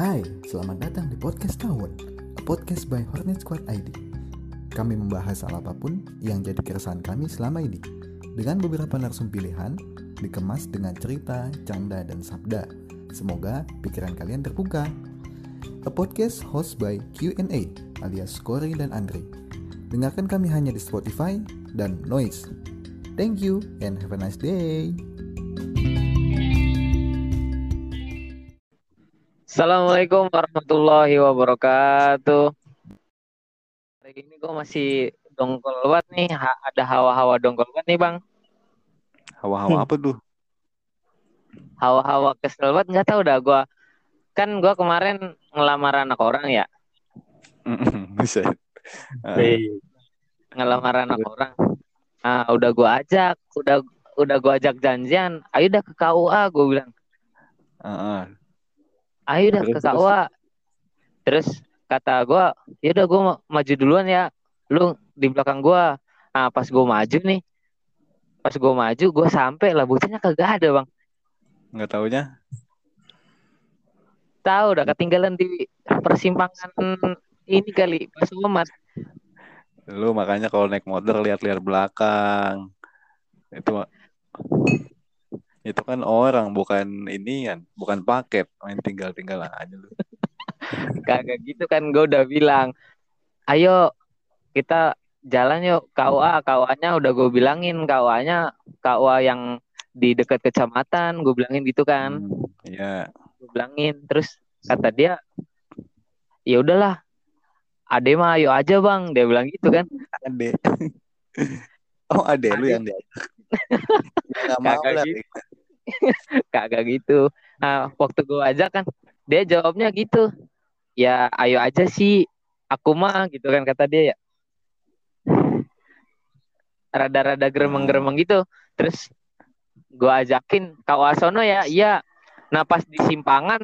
Hai, selamat datang di Podcast Tawon, a podcast by Hornet Squad ID. Kami membahas hal apa pun yang jadi keresahan kami selama ini, dengan beberapa narsum pilihan, dikemas dengan cerita, canda, dan sabda. Semoga pikiran kalian terbuka. A podcast host by Q&A alias Corey dan Andre. Dengarkan kami hanya di Spotify dan Noise. Thank you and have a nice day. Assalamualaikum warahmatullahi wabarakatuh. Hari ini gue masih dongkol banget nih, ha- ada hawa-hawa dongkol banget nih bang. Hawa-hawa apa tuh? Hawa-hawa kesel banget, nggak tahu dah gue. Kan gue kemarin ngelamar anak orang ya, Bisa. ngelamar anak orang. Nah, udah gue ajak, udah udah gue ajak janjian, ayo udah ke KUA, gue bilang, Heeh. Ayo udah ke terus? KUA. Terus kata gue, ya udah gue maju duluan ya, lu di belakang gue. Nah pas gue maju nih, pas gue maju, gue sampai lah bocahnya kagak ada bang. Nggak taunya? Tahu udah ketinggalan di persimpangan ini kali pas Muhammad. Lu makanya kalau naik motor lihat-lihat belakang. Itu itu kan orang bukan ini kan, bukan paket. Main tinggal-tinggal aja lu. Kagak gitu kan gue udah bilang, ayo kita jalan yuk KUA, KUA-nya udah gue bilangin KUA-nya KUA yang di dekat kecamatan, gue bilangin gitu kan. Hmm, Iya. gue bilangin terus kata dia ya udahlah ade mah ayo aja bang dia bilang gitu kan Ade. Oh, ade lu yang diajak. Nggak mau lah. gitu. kagak gitu. Nah waktu gue ajak kan dia jawabnya gitu. Ya ayo aja sih aku mah gitu kan kata dia ya. Rada-rada geremeng-geremeng gitu. Terus gue ajakin kau asono ya? Iya. Nah pas di simpangan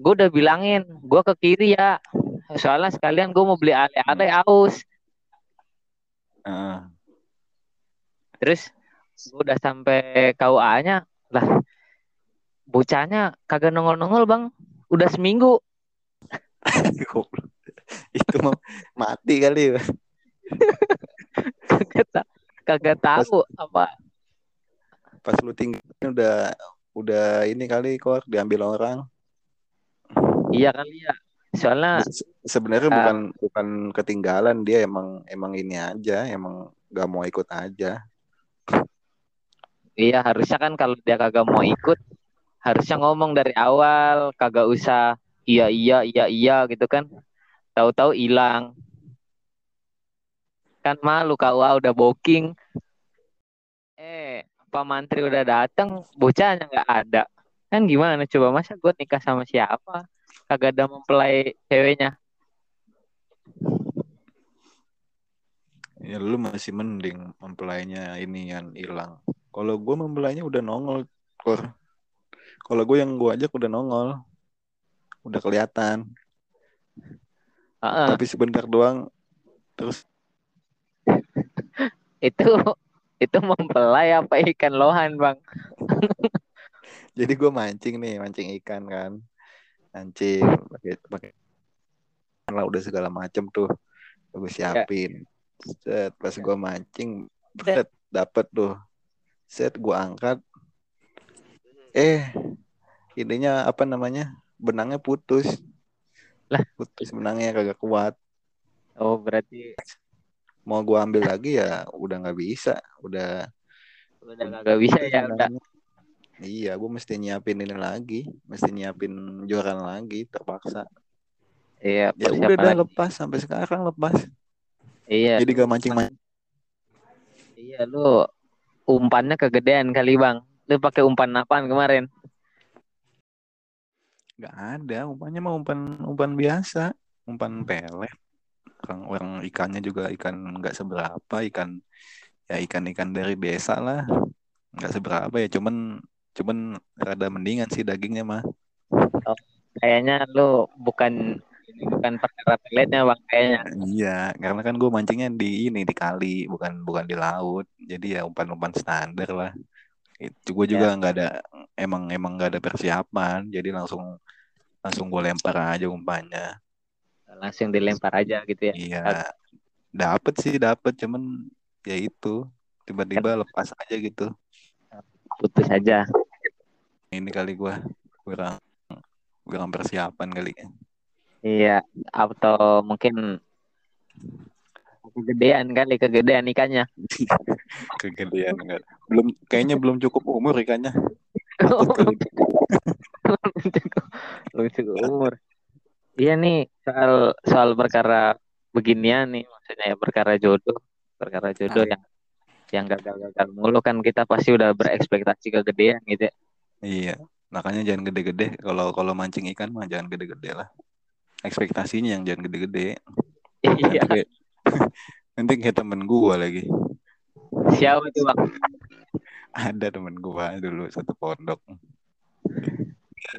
gue udah bilangin gue ke kiri ya. Soalnya sekalian gue mau beli ale-ale aus Heeh. Terus gue udah sampai KUA-nya lah bocahnya kagak nongol-nongol bang udah seminggu. Itu mau mati kali ya. kagak ta- kagak tahu apa Pas lu tinggal udah udah ini kali kok diambil orang. iya kali ya soalnya Se- Sebenarnya Ah. bukan bukan ketinggalan dia emang emang ini aja, emang gak mau ikut aja. Iya harusnya kan kalau dia kagak mau ikut harusnya ngomong dari awal kagak usah iya iya iya iya gitu kan. Tahu-tahu hilang. Kan malu KUA udah booking. Eh Pak Mantri udah datang bocahnya nggak ada. Kan gimana coba masa gue nikah sama siapa? Kagak ada mempelai ceweknya. Ya lu masih mending mempelainya ini yang hilang. Kalau gue mempelainya udah nongol, Kor. Kalau gue yang gue ajak udah nongol, udah kelihatan. Heeh, Tapi sebentar doang, terus itu itu mempelai apa ikan lohan bang? Jadi gue mancing nih, mancing ikan kan, mancing pakai pakai lah udah segala macem tuh, gue siapin. Set, pas gue mancing, set, dapet tuh, set gue angkat, eh ininya apa namanya benangnya putus, Lah. putus benangnya kagak kuat. oh berarti Mau gue ambil lagi ya udah nggak bisa, udah udah kagak bisa ya udah. Iya, gue mesti nyiapin ini lagi, mesti nyiapin joran lagi, terpaksa. iya Ya udah dah lagi. lepas sampai sekarang lepas. iya Jadi gak mancing mancing. Iya lu umpannya kegedean kali bang. Lu pakai umpan apaan kemarin? Gak ada, umpannya mah umpan umpan biasa, umpan pelet. Orang, orang ikannya juga ikan nggak seberapa, ikan ya ikan-ikan dari desa lah, nggak seberapa ya, cuman cuman rada mendingan sih dagingnya mah. Kayaknya lu bukan ini bukan perkara peletnya bang kayaknya. Iya, karena kan gue mancingnya di ini di kali, bukan bukan di laut, jadi ya umpan-umpan standar lah. Itu gue juga nggak ada emang emang nggak ada persiapan, jadi langsung langsung gue lempar aja umpannya. Langsung dilempar aja gitu ya. Iya. Dapet sih dapet. Cuman ya itu tiba-tiba lepas aja gitu. Putus aja. Ini kali gue kurang kurang persiapan kali iya atau mungkin kegedean kali kegedean ikannya kegedean enggak belum kayaknya belum cukup umur ikannya belum cukup umur iya nih soal soal perkara beginian nih maksudnya ya perkara jodoh perkara jodoh yang yang gagal-gagal mulu kan kita pasti udah berekspektasi kegedean gitu ya. Iya, makanya jangan gede-gede. Kalau kalau mancing ikan mah jangan gede-gede lah. Ekspektasinya yang jangan gede-gede. Iya. Nanti, nanti kayak temen gua lagi. Siapa tuh bang? Ada temen gua dulu satu pondok.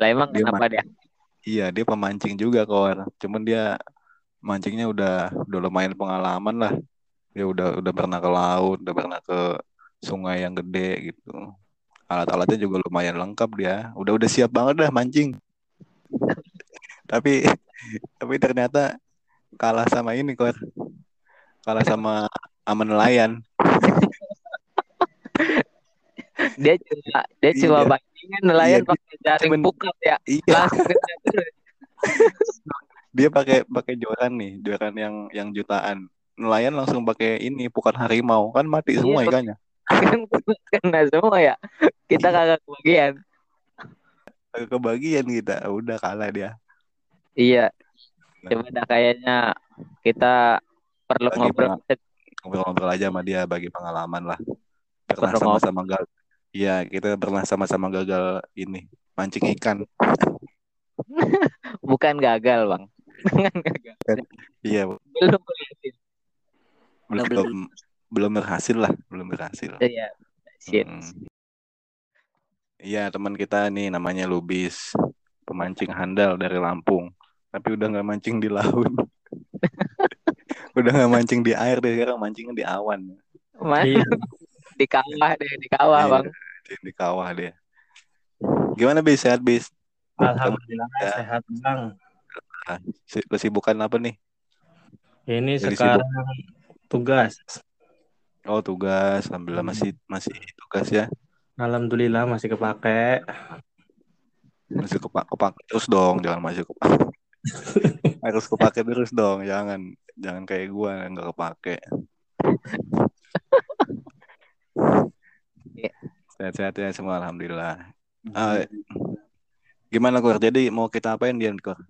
Lah emang Dia kenapa dia? Iya, dia pemancing juga kawan. Cuman dia mancingnya udah udah lumayan pengalaman lah. Dia udah udah pernah ke laut, udah pernah ke sungai yang gede gitu. Alat-alatnya juga lumayan lengkap dia. Udah udah siap banget dah mancing. tapi tapi ternyata kalah sama ini kok. Kalah sama sama nelayan. Dia cuma dia cuma Iya. pancingan nelayan Iya, pakai jaring cuman- pukat ya. Iya, Langsung dia pakai pakai joran nih, joran yang yang jutaan. Nelayan langsung pakai ini pukat harimau kan mati semua Iya. ikannya. kan kena semua ya. Kita kagak kebagian. Kagak Kebagian kita, udah kalah dia. Iya. Coba dah kayaknya kita perlu Bagi ngobrol ngobrol-ngobrol aja sama dia bagi pengalaman lah. Pernah sama-sama gagal. Iya, kita pernah sama-sama gagal ini mancing ikan. bukan gagal bang. Gagal. Iya, Belum berhasil. belum belum, belum berhasil lah, belum berhasil. Iya. Shit. Hmm. Iya, teman kita nih namanya Lubis, pemancing handal dari Lampung. Tapi udah nggak mancing di laut. udah nggak mancing di air deh, sekarang mancingnya di awan. Iya. di kawah deh, di kawah Iya, bang. Di, di kawah dia. Gimana bis sehat bis? Alhamdulillah Ya. sehat bang. Si- Kesibukan apa nih? Ini Jadi sekarang tugas. Oh tugas, alhamdulillah Hmm. masih masih tugas ya. Alhamdulillah masih kepake. Masih kepak kepak terus dong, jangan masih kepak. Harus kepake terus dong, jangan jangan kayak gua yang nggak kepake. Iya. Sehat-sehat ya semua alhamdulillah. Ah, gimana Kor? Jadi mau kita apain Dian Kor?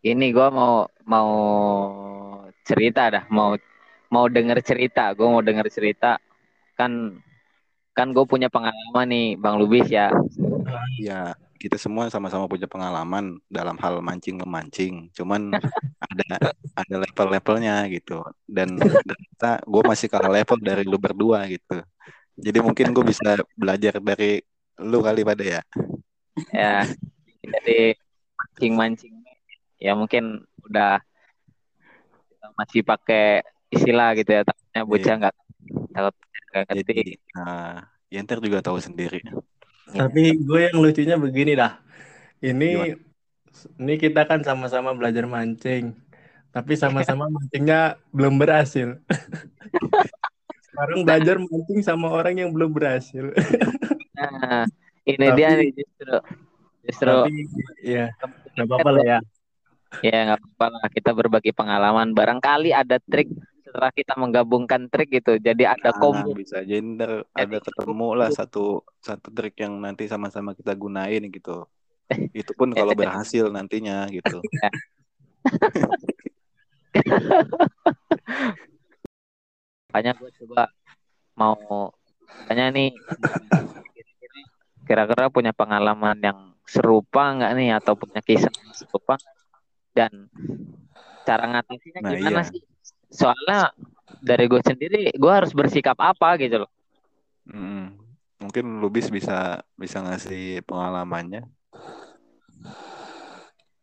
Ini gua mau mau cerita dah, mau mau denger cerita. Gua mau denger cerita. Kan kan gue punya pengalaman nih, Bang Lubis ya. Ya kita semua sama-sama punya pengalaman dalam hal mancing memancing. Cuman ada ada level-levelnya gitu. Dan dan kita gue masih kalah level dari lu berdua gitu. Jadi mungkin gue bisa belajar dari lu kali pada ya. Ya. Jadi mancing-mancing ya mungkin udah masih pakai istilah gitu ya takutnya bocah nggak takut nggak ngerti Jadi nah, ya ntar juga tahu sendiri. Tapi gue yang lucunya begini dah. Gimana? Ini ini kita kan sama-sama belajar mancing. Tapi sama-sama mancingnya belum berhasil. Sekarang belajar mancing sama orang yang belum berhasil. nah ini Tapi- dia nih justru justru Tapi ya nggak apa-apa lah ya. ya nggak apa-apa lah kita berbagi pengalaman barangkali ada trik setelah kita menggabungkan trik gitu jadi ada Ah, combo bisa ntar ada ketemu lah satu satu trik yang nanti sama-sama kita gunain gitu. Itu pun kalau berhasil nantinya gitu. makanya gue coba mau tanya nih kira-kira punya pengalaman yang serupa nggak nih atau punya kisah yang serupa dan cara ngatasinya Nah, gimana iya. sih soalnya dari gue sendiri gue harus bersikap apa gitu loh Mm, Mungkin Lubis bisa bisa ngasih pengalamannya.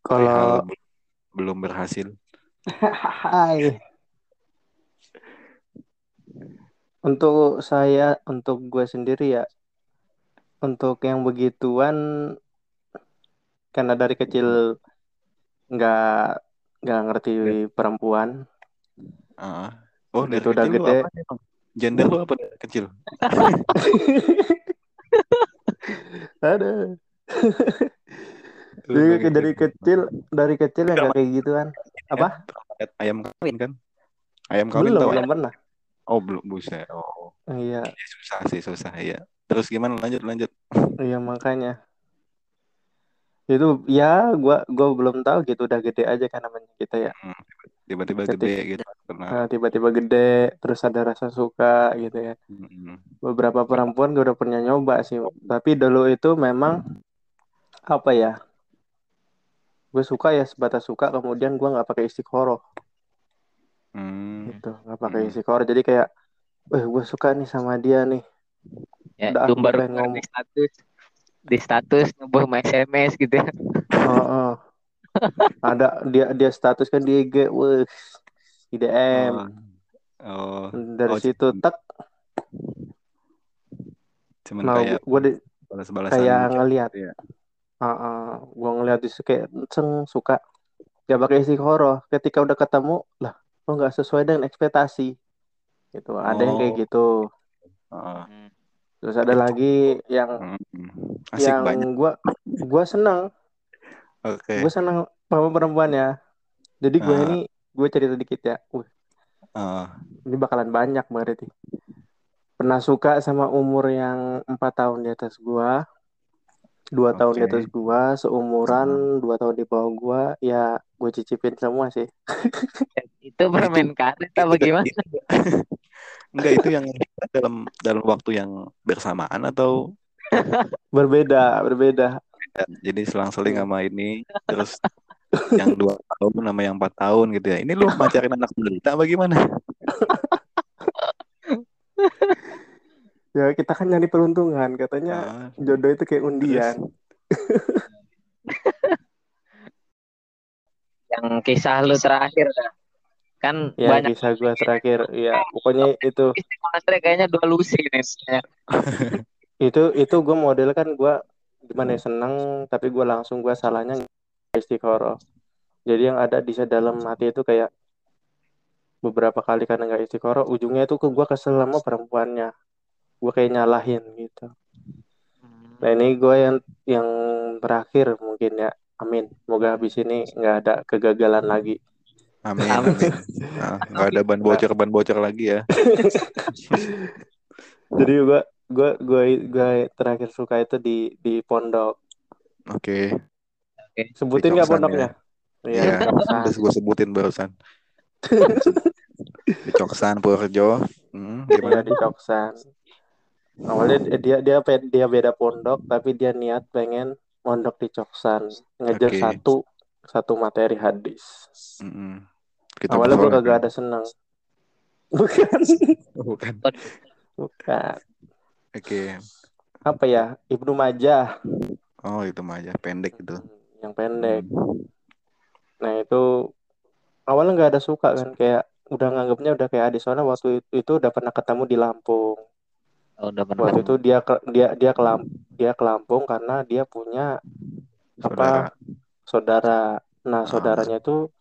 Kalau belum berhasil. Hai. Untuk saya, untuk gue sendiri ya, untuk yang begituan karena dari kecil nggak nggak ngerti perempuan Ah. oh dari udah kecil lu gede. apa nih, Bang? gender lu apa kecil. Ada. Dari, dari dari kecil dari kecil ya nggak kayak gituan apa? Lihat ayam kawin kan? Ayam kawin belum tau belum pernah. Oh belum buset. Oh. Iya. Ya, susah sih susah ya terus gimana? Lanjut lanjut. Iya makanya. Itu ya gua gua belum tahu gitu udah gede aja kan namanya kita ya. Hmm, tiba-tiba gede gitu karena Nah, tiba-tiba gede terus ada rasa suka gitu ya. Hmm, beberapa perempuan gue udah pernah nyoba sih tapi dulu itu memang apa ya gue suka ya sebatas suka kemudian gue nggak pakai istiqoroh hmm, gitu nggak pakai Hmm. istiqoroh jadi kayak eh gue suka nih sama dia nih. Ya, Udah, lumbar ngomong. di status di status ngebuh SMS gitu ya. Oh, oh. Ada dia dia status kan di IG wes di DM oh. Dari Oh, situ tek. cuman nah kayak gue di, balas-balasan kayak ngelihat ya. gue ngeliat di kayak seng suka. Gak pakai istiqoroh ketika udah ketemu lah kok nggak sesuai dengan ekspektasi? Gitu ada yang kayak Oh. gitu. Heeh. terus ada lagi yang Hmm, asik yang gue gue senang oke. Gue senang sama perempuannya jadi gue Ah. ini gue cerita dikit ya. Wih, Heeh. ini bakalan banyak berarti. Pernah suka sama umur yang empat tahun di atas gua dua tahun di atas gua seumuran dua tahun di bawah gua ya gue cicipin semua sih. Itu permen karet apa gimana? enggak itu yang dalam dalam waktu yang bersamaan atau? Berbeda berbeda jadi selang-seling sama ini terus yang dua tahun sama yang empat tahun gitu ya. Ini lu pacarin anak menderita apa gimana? Ya kita kan nyari peruntungan. Katanya Ah, jodoh itu kayak undian. Yang kisah lu terakhir dah. Kan ya banyak kisah gua terakhir. ya pokoknya itu kayaknya dua lusi nih. itu itu gue model kan gue gimana ya seneng tapi gue langsung gue salahnya istiqoroh. Jadi yang ada di dalam hati itu kayak beberapa kali karena nggak istiqoroh ujungnya itu ke gue kesel sama perempuannya. Gue kayak nyalahin gitu. Nah ini gue yang yang terakhir mungkin ya. Amin. Semoga habis ini nggak ada kegagalan lagi. Amin. Amin. Ah, nggak ada ban bocor ban bocor lagi ya. Jadi gue gue gue gue terakhir suka itu di di pondok oke sebutin Di nggak pondoknya Iya, Iya, Coksan. terus gue sebutin barusan di Coksan Purjo hmm, gimana di Coksan. Awalnya dia dia dia beda pondok tapi dia niat pengen mondok di Coksan ngejar Oke. satu satu materi hadis. Mm-mm. Kita Awalnya gue kagak ada seneng. Bukan, bukan bukan. Oke Apa ya Ibnu Majah oh itu mah aja pendek gitu yang pendek. Nah itu awalnya nggak ada suka kan kayak udah nganggapnya udah kayak adik soalnya waktu itu, itu udah pernah ketemu di Lampung. Oh, udah pernah. Waktu itu dia ke, dia dia ke Lam- dia ke Lampung karena dia punya saudara saudara. Nah, Ah. saudaranya itu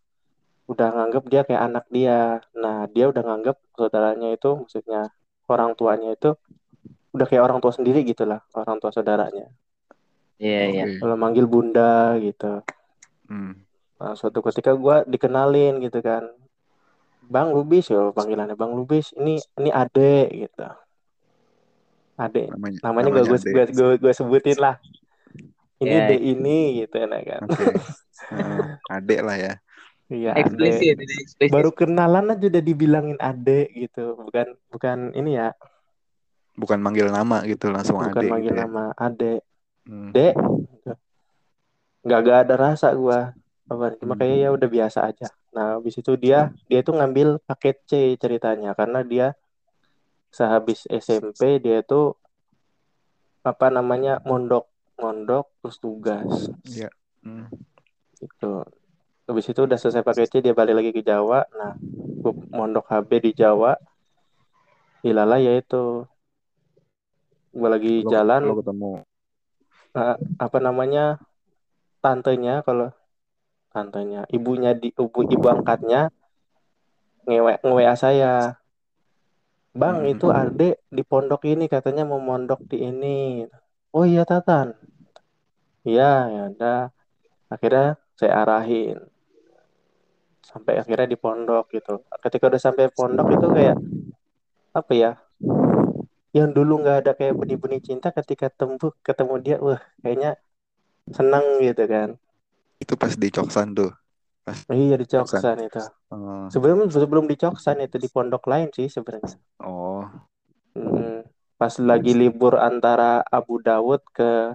udah nganggep dia kayak anak dia. Nah, dia udah nganggep saudaranya itu maksudnya orang tuanya itu udah kayak orang tua sendiri gitu lah, orang tua saudaranya. Iya, iya. Oke. Kalau manggil bunda gitu. Hmm. Nah, suatu ketika gua dikenalin gitu kan. Bang Lubis ya panggilannya Bang Lubis. Ini ini Ade gitu. Ade. namanya Namanya gak gue Ade. gue gue gue sebutin lah. Ini Ya. De ini gitu nah kan. oke Heeh, adek lah ya Iya, Ade. Baru kenalan aja udah dibilangin ade gitu bukan bukan ini ya bukan manggil nama gitu langsung bukan adek manggil gitu ya. nama ade Hmm. dek. Nggak gak ada rasa gua. Apa cuma Hmm. ya udah biasa aja. Nah habis itu dia dia tuh ngambil paket C ceritanya. Karena dia sehabis SMP dia tuh apa namanya mondok mondok terus tugas. Iya. Hmm. gitu. Habis itu udah selesai paket C dia balik lagi ke Jawa. Nah mondok HB di Jawa. Hilala yaitu gue lagi Lo- jalan. lo ketemu. Eh, apa namanya tantenya kalau tantenya ibunya di ibu ibu angkatnya ngewe nge saya. Bang Hmm. itu adek di pondok ini katanya mau mondok di ini. Oh iya tatan. Iya ya udah. Akhirnya saya arahin. Sampai akhirnya di pondok gitu. Ketika udah sampai pondok itu kayak apa ya yang dulu nggak ada kayak benih-benih cinta ketika tembus ketemu dia wah kayaknya senang gitu kan. Itu pas di Coksan tuh. iya di Coksan itu. Oh, sebelum sebelum di Coksan itu di pondok lain sih sebenarnya. Oh, Mm, pas lagi libur antara Abu Dawud ke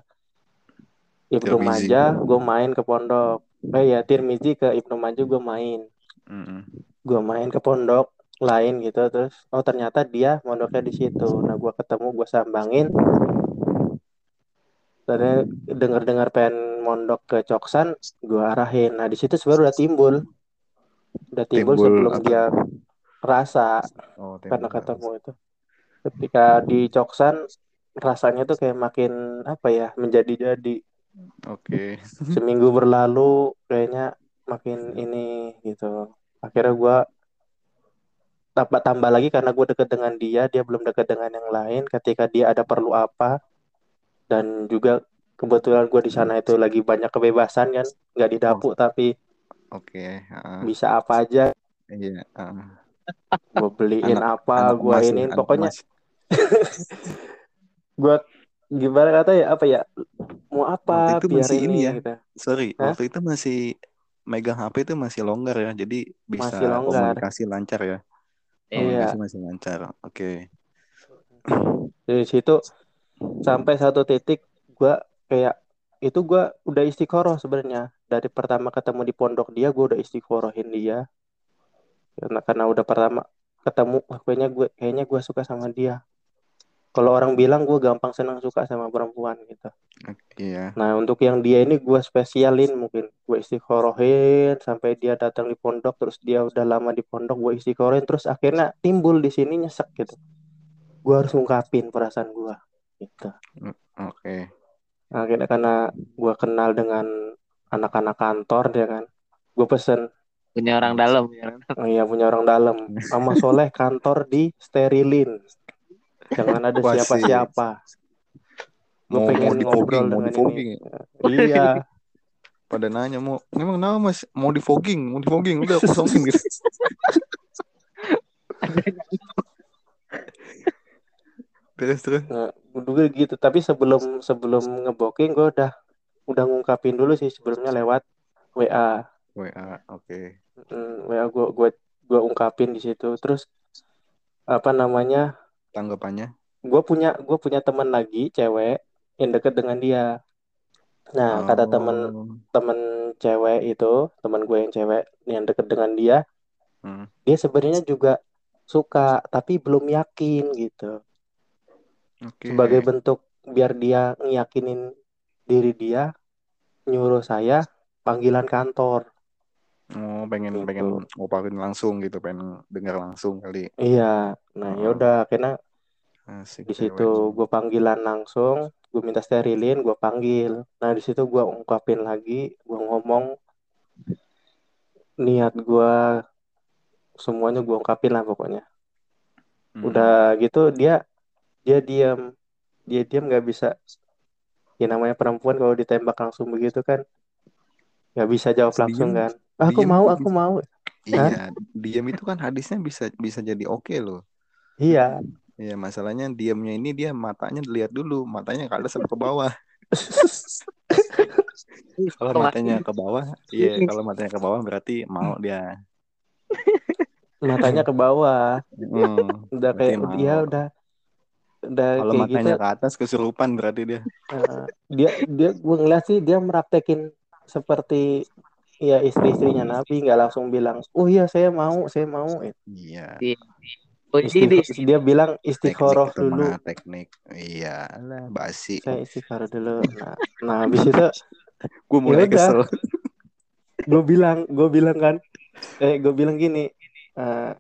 Ibnu Tirmizi. Majah gue main ke pondok. Eh ya Tirmizi ke Ibnu Majah gue main. Mm-mm. gue main ke pondok lain gitu terus oh ternyata dia mondoknya di situ. Nah gue ketemu gue sambangin. Dan dengar-dengar pengen mondok ke Coksan gue arahin. Nah di situ sebenarnya udah timbul. Udah timbul, Timbul sebelum apa? dia rasa Oh, karena tembak. ketemu itu. Ketika di Coksan rasanya tuh kayak makin apa ya menjadi-jadi. Oke. seminggu berlalu kayaknya makin ini gitu. Akhirnya gue tambah tambah lagi karena gue deket dengan dia dia belum deket dengan yang lain ketika dia ada perlu apa dan juga kebetulan gue di sana itu lagi banyak kebebasan kan nggak didapuk tapi Oke. ah, bisa apa aja Iya. ah. gue beliin Anak- apa gue ini pokoknya gue gimana kata ya apa ya mau apa Waktu itu biar masih ini, ini ya. gitu. Sorry, Hah? waktu itu masih megang HP itu masih longgar ya, jadi bisa Masih longgar. komunikasi lancar ya. Iya. Komunikasi masih lancar. Oke. dari situ sampai satu titik gue kayak itu gue udah istiqoroh sebenarnya dari pertama ketemu di pondok dia gue udah istiqorohin dia karena karena udah pertama ketemu wah, kayaknya gue kayaknya gue suka sama dia kalau orang bilang gue gampang senang suka sama perempuan gitu Iya. nah untuk yang dia ini gue spesialin mungkin gue istiqorohin sampai dia datang di pondok terus dia udah lama di pondok gue istiqorohin terus akhirnya timbul di sini nyesek gitu gue harus ngungkapin perasaan gue gitu Oke. Nah, akhirnya karena gue kenal dengan anak-anak kantor dia kan gue pesen Punya orang dalam. punya orang dalam. oh iya punya orang dalam sama Soleh kantor di sterilin jangan ada siapa-siapa gue Mau, pengen mau di ngobrol fogging, mau dengan di fogging. ini ya? iya Pada nanya mau, memang nama mas mau di fogging, mau di fogging, udah kosongin gitu. terus terus. nah, gitu tapi sebelum sebelum ngeboking gue udah udah ngungkapin dulu sih sebelumnya lewat WA WA, oke. Mm, WA gue gue gue ungkapin di situ terus apa namanya Tanggapannya? gue punya gue punya teman lagi cewek yang deket dengan dia nah kata temen Oh. temen cewek itu teman gue yang cewek yang deket dengan dia Hmm. dia sebenarnya juga suka tapi belum yakin gitu Oke. sebagai bentuk biar dia ngiyakinin diri dia nyuruh saya panggilan kantor Oh, pengen Gitu. pengen ngoparin langsung gitu, pengen dengar langsung kali. iya nah Oh. ya udah akhirnya Asik di situ gue panggilan langsung gue minta sterilin gue panggil nah di situ gue ungkapin lagi gue ngomong niat gue semuanya gue ungkapin lah pokoknya Hmm. udah gitu dia dia diam dia diam nggak bisa ya namanya perempuan kalau ditembak langsung begitu kan nggak bisa jawab langsung kan aku diem mau aku bisa- mau Iya, diam itu kan hadisnya bisa bisa jadi oke loh. iya Iya, masalahnya diamnya ini dia matanya dilihat dulu, matanya ke atas sama ke bawah. Kalau matanya ke bawah, iya, kalau matanya ke bawah berarti mau dia. matanya ke bawah Hmm, udah kayak mau. ya udah udah Kalau kayak gitu matanya ke atas kesurupan berarti dia. Nah, dia dia gue ngeliat sih dia meraktekin seperti ya istri-istrinya Nabi nggak langsung bilang oh iya saya mau saya mau. Iya. Di Istiq- dia. bilang itu dulu. mah teknik. Iya, lah basi. saya istiqoroh dulu. Nah nah habis itu Gue mulai Ya kesel. gue bilang gue bilang kan eh gue bilang gini eh,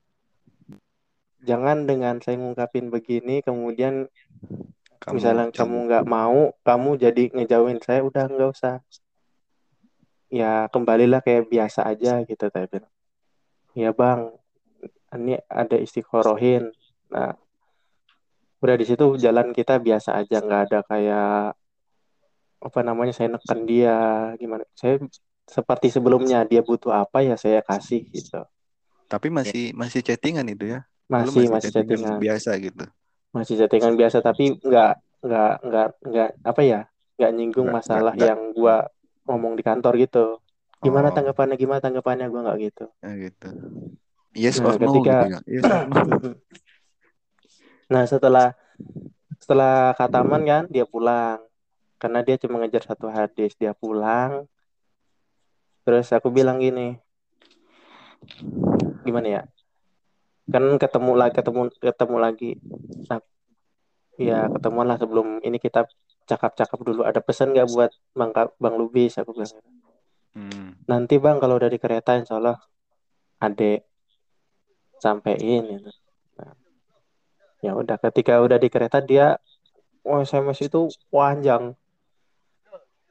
jangan dengan saya ngungkapin begini kemudian Kamu misalnya kamu nggak mau kamu jadi ngejauhin saya udah nggak usah ya kembalilah kayak biasa aja gitu saya bilang ya bang ini ada istiqorohin. Nah udah di situ jalan kita biasa aja nggak ada kayak apa namanya saya neken dia gimana. Saya seperti sebelumnya dia butuh apa ya saya kasih gitu. Tapi masih masih chattingan itu ya. Lu masih masih chattingan biasa gitu. masih chattingan biasa tapi nggak nggak nggak nggak apa ya nggak nyinggung Nggak- masalah nggak- yang gua ngomong di kantor gitu gimana Oh. tanggapannya gimana tanggapannya gua nggak gitu Ya gitu. Yes Nah, or no ketika- gitu ya. Yes or no. nah setelah setelah kataman kan dia pulang karena dia cuma ngejar satu hadis dia pulang terus aku bilang gini gimana ya kan ketemu lagi ketemu ketemu lagi nah, ya ketemuan lah sebelum ini kita cakap-cakap dulu ada pesan nggak buat bang bang Lubis aku bilang Hmm. nanti bang kalau udah di kereta insya Allah adek sampein gitu. Nah, ya udah ketika udah di kereta dia oh, SMS itu panjang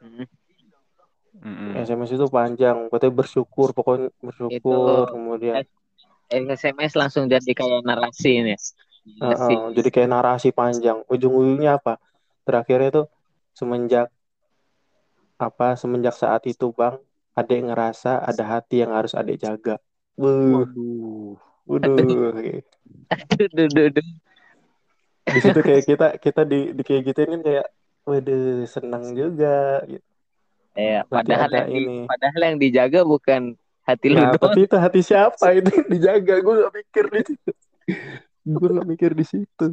Hmm. SMS itu panjang katanya bersyukur pokoknya bersyukur kemudian Eh, SMS langsung jadi kayak narasi nih. Narasi. Heeh, jadi kayak narasi panjang ujung-ujungnya apa terakhirnya itu semenjak apa semenjak saat itu bang adek ngerasa ada hati yang harus adek jaga Wuh, Waduh. waduh. Aduh, duh, duh, duh. di situ kayak kita kita di, di kayak gituin kan kayak waduh senang juga gitu. Eh, padahal ada yang di- ini. padahal yang dijaga bukan hati lu Nah, tapi itu hati siapa itu yang dijaga gue gak mikir di situ gue gak mikir di situ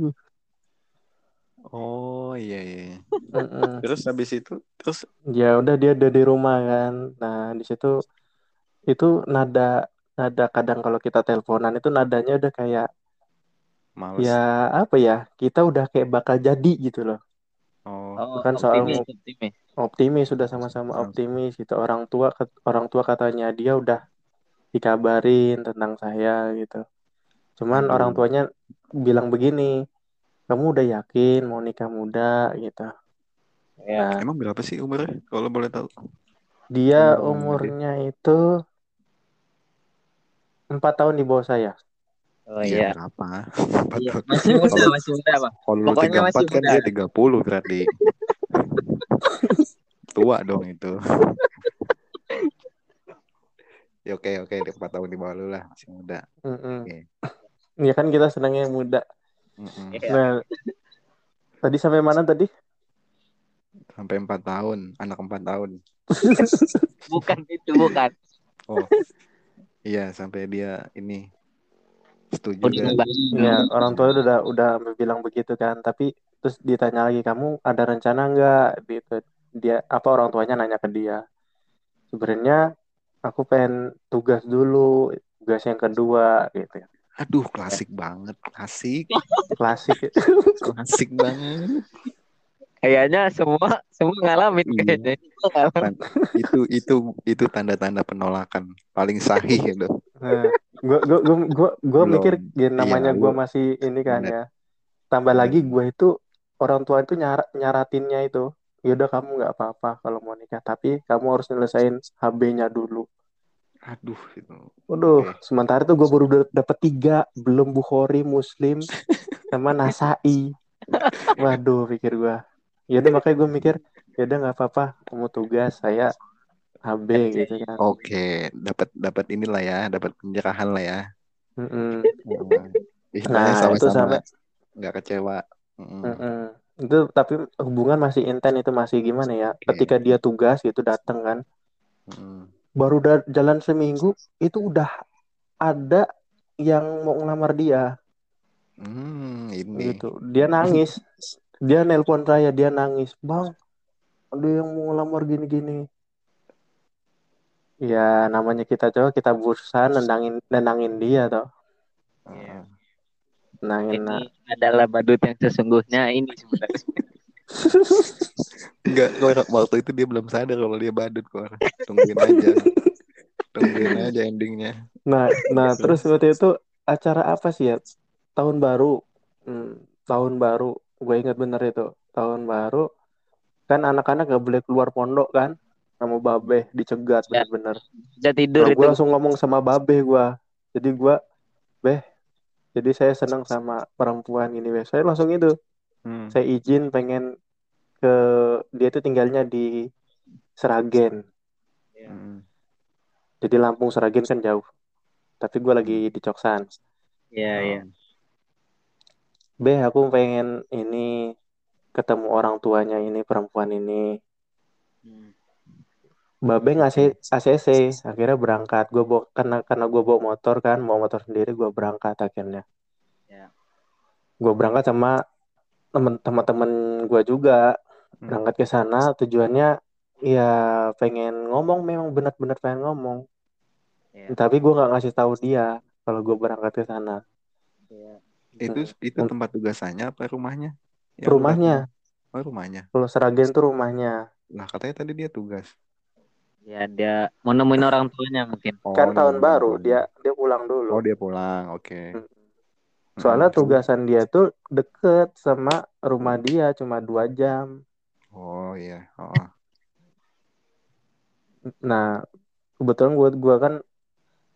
Oh iya iya. iya. Terus habis itu terus ya udah dia udah di rumah kan nah di situ itu nada nada kadang kalau kita teleponan itu nadanya udah kayak males. ya apa ya kita udah kayak bakal jadi gitu loh Oh. Oh, Bukan soal optimis, optimis. optimis sudah sama-sama optimis gitu orang tua orang tua katanya dia udah dikabarin tentang saya gitu cuman Aduh. orang tuanya bilang begini kamu udah yakin mau nikah muda gitu Ya. nah Emang berapa sih umurnya? Kalau boleh tahu. dia Umur umurnya itu empat tahun di bawah saya Oh iya. berapa? Iya, Empat tahun. Masih muda, Kalau- masih muda, Bang. Kalau lu Pokoknya 34 masih kan muda. dia 30 berarti. Tua dong itu. ya oke oke dia 4 tahun di bawah lu lah, masih muda. Mm-mm. Oke. ya kan kita senangnya yang muda Mm-mm. Iya. nah tadi sampai mana tadi Sampai 4 tahun, anak 4 tahun. Bukan itu, bukan. Oh. Iya, sampai dia ini setuju kan? ya orang tua udah udah bilang begitu kan tapi terus ditanya lagi kamu ada rencana nggak gitu dia apa orang tuanya nanya ke dia sebenarnya aku pengen tugas dulu tugas yang kedua gitu Aduh, klasik banget, klasik, klasik klasik banget. Kayaknya semua semua ngalamin Iya. kayaknya. Ngalamin. itu itu itu tanda-tanda penolakan paling sahih itu. Nah, gua gua gua gua, gua Belum. mikir ya, namanya Iya, gua masih ini kan Bener. ya. Tambah Bener. lagi gua itu orang tua itu nyar nyaratinnya itu, yaudah kamu nggak apa-apa kalau mau nikah, tapi kamu harus nyelesain HB-nya dulu. Aduh, itu. Waduh, Oke. sementara itu gua baru da- dapet tiga, belum Bukhari, Muslim, sama Nasai. Waduh, pikir gua. Yaudah makanya gua mikir, yaudah nggak apa-apa, kamu tugas, saya HB gitu kan. Oke, dapat dapat inilah ya, dapat pencerahan lah ya. Mm-mm. Istilahnya Nah, itu sama-sama sampai nggak kecewa. Mm-mm. Mm-mm. Itu tapi hubungan masih intens itu masih gimana ya? Oke. Ketika dia tugas gitu datang kan, Mm-mm. Baru da- jalan seminggu itu udah ada yang mau ngelamar dia Hmm, ini. gitu. Dia nangis. dia nelpon saya, dia nangis, "Bang, ada yang mau ngelamar gini-gini." Ya namanya kita coba kita berusaha nendangin nendangin dia toh. Iya. Nendangin Ini adalah badut yang sesungguhnya ini sebenarnya. Enggak, waktu itu dia belum sadar kalau dia badut kok. Tungguin aja. Tungguin aja endingnya. Nah, nah terus waktu itu acara apa sih ya? Tahun baru. Hmm, tahun baru. Gue ingat bener itu. Tahun baru. Kan anak-anak gak boleh keluar pondok kan? sama babe dicegat Ya. bener-bener Udah tidur Nah, itu. gue langsung ngomong sama babe gue. Jadi gue, beh, jadi saya senang sama perempuan ini, beh. Saya langsung itu, Hmm. saya izin pengen ke dia tuh tinggalnya di Seragen. Hmm. Jadi Lampung Seragen kan jauh. Tapi gue lagi di Coksan. Iya, iya. Beh, aku pengen ini ketemu orang tuanya ini perempuan ini. Hmm. Babe ngasih ACC, akhirnya berangkat. Gue bawa karena karena gue bawa motor kan, bawa motor sendiri, gue berangkat akhirnya. Ya. Gue berangkat sama temen-temen gue juga Hmm. berangkat ke sana. Tujuannya ya pengen ngomong, memang benar-benar pengen ngomong. Iya. Tapi gue nggak ngasih tahu dia kalau gue berangkat ke sana. Iya. Itu itu Hmm. tempat tugasannya apa rumahnya? Lu Rumahnya? Oh, rumahnya. kalau Seragen tuh rumahnya. Lah katanya tadi dia tugas. Ya dia mau nemuin orang tuanya mungkin. Oh, kan tahun baru dia dia pulang dulu. Oh, dia pulang. Oke. Hmm. Soalnya Hmm. tugasan dia tuh deket sama rumah dia cuma dua jam. Oh, iya. Oh. Nah, kebetulan buat gua kan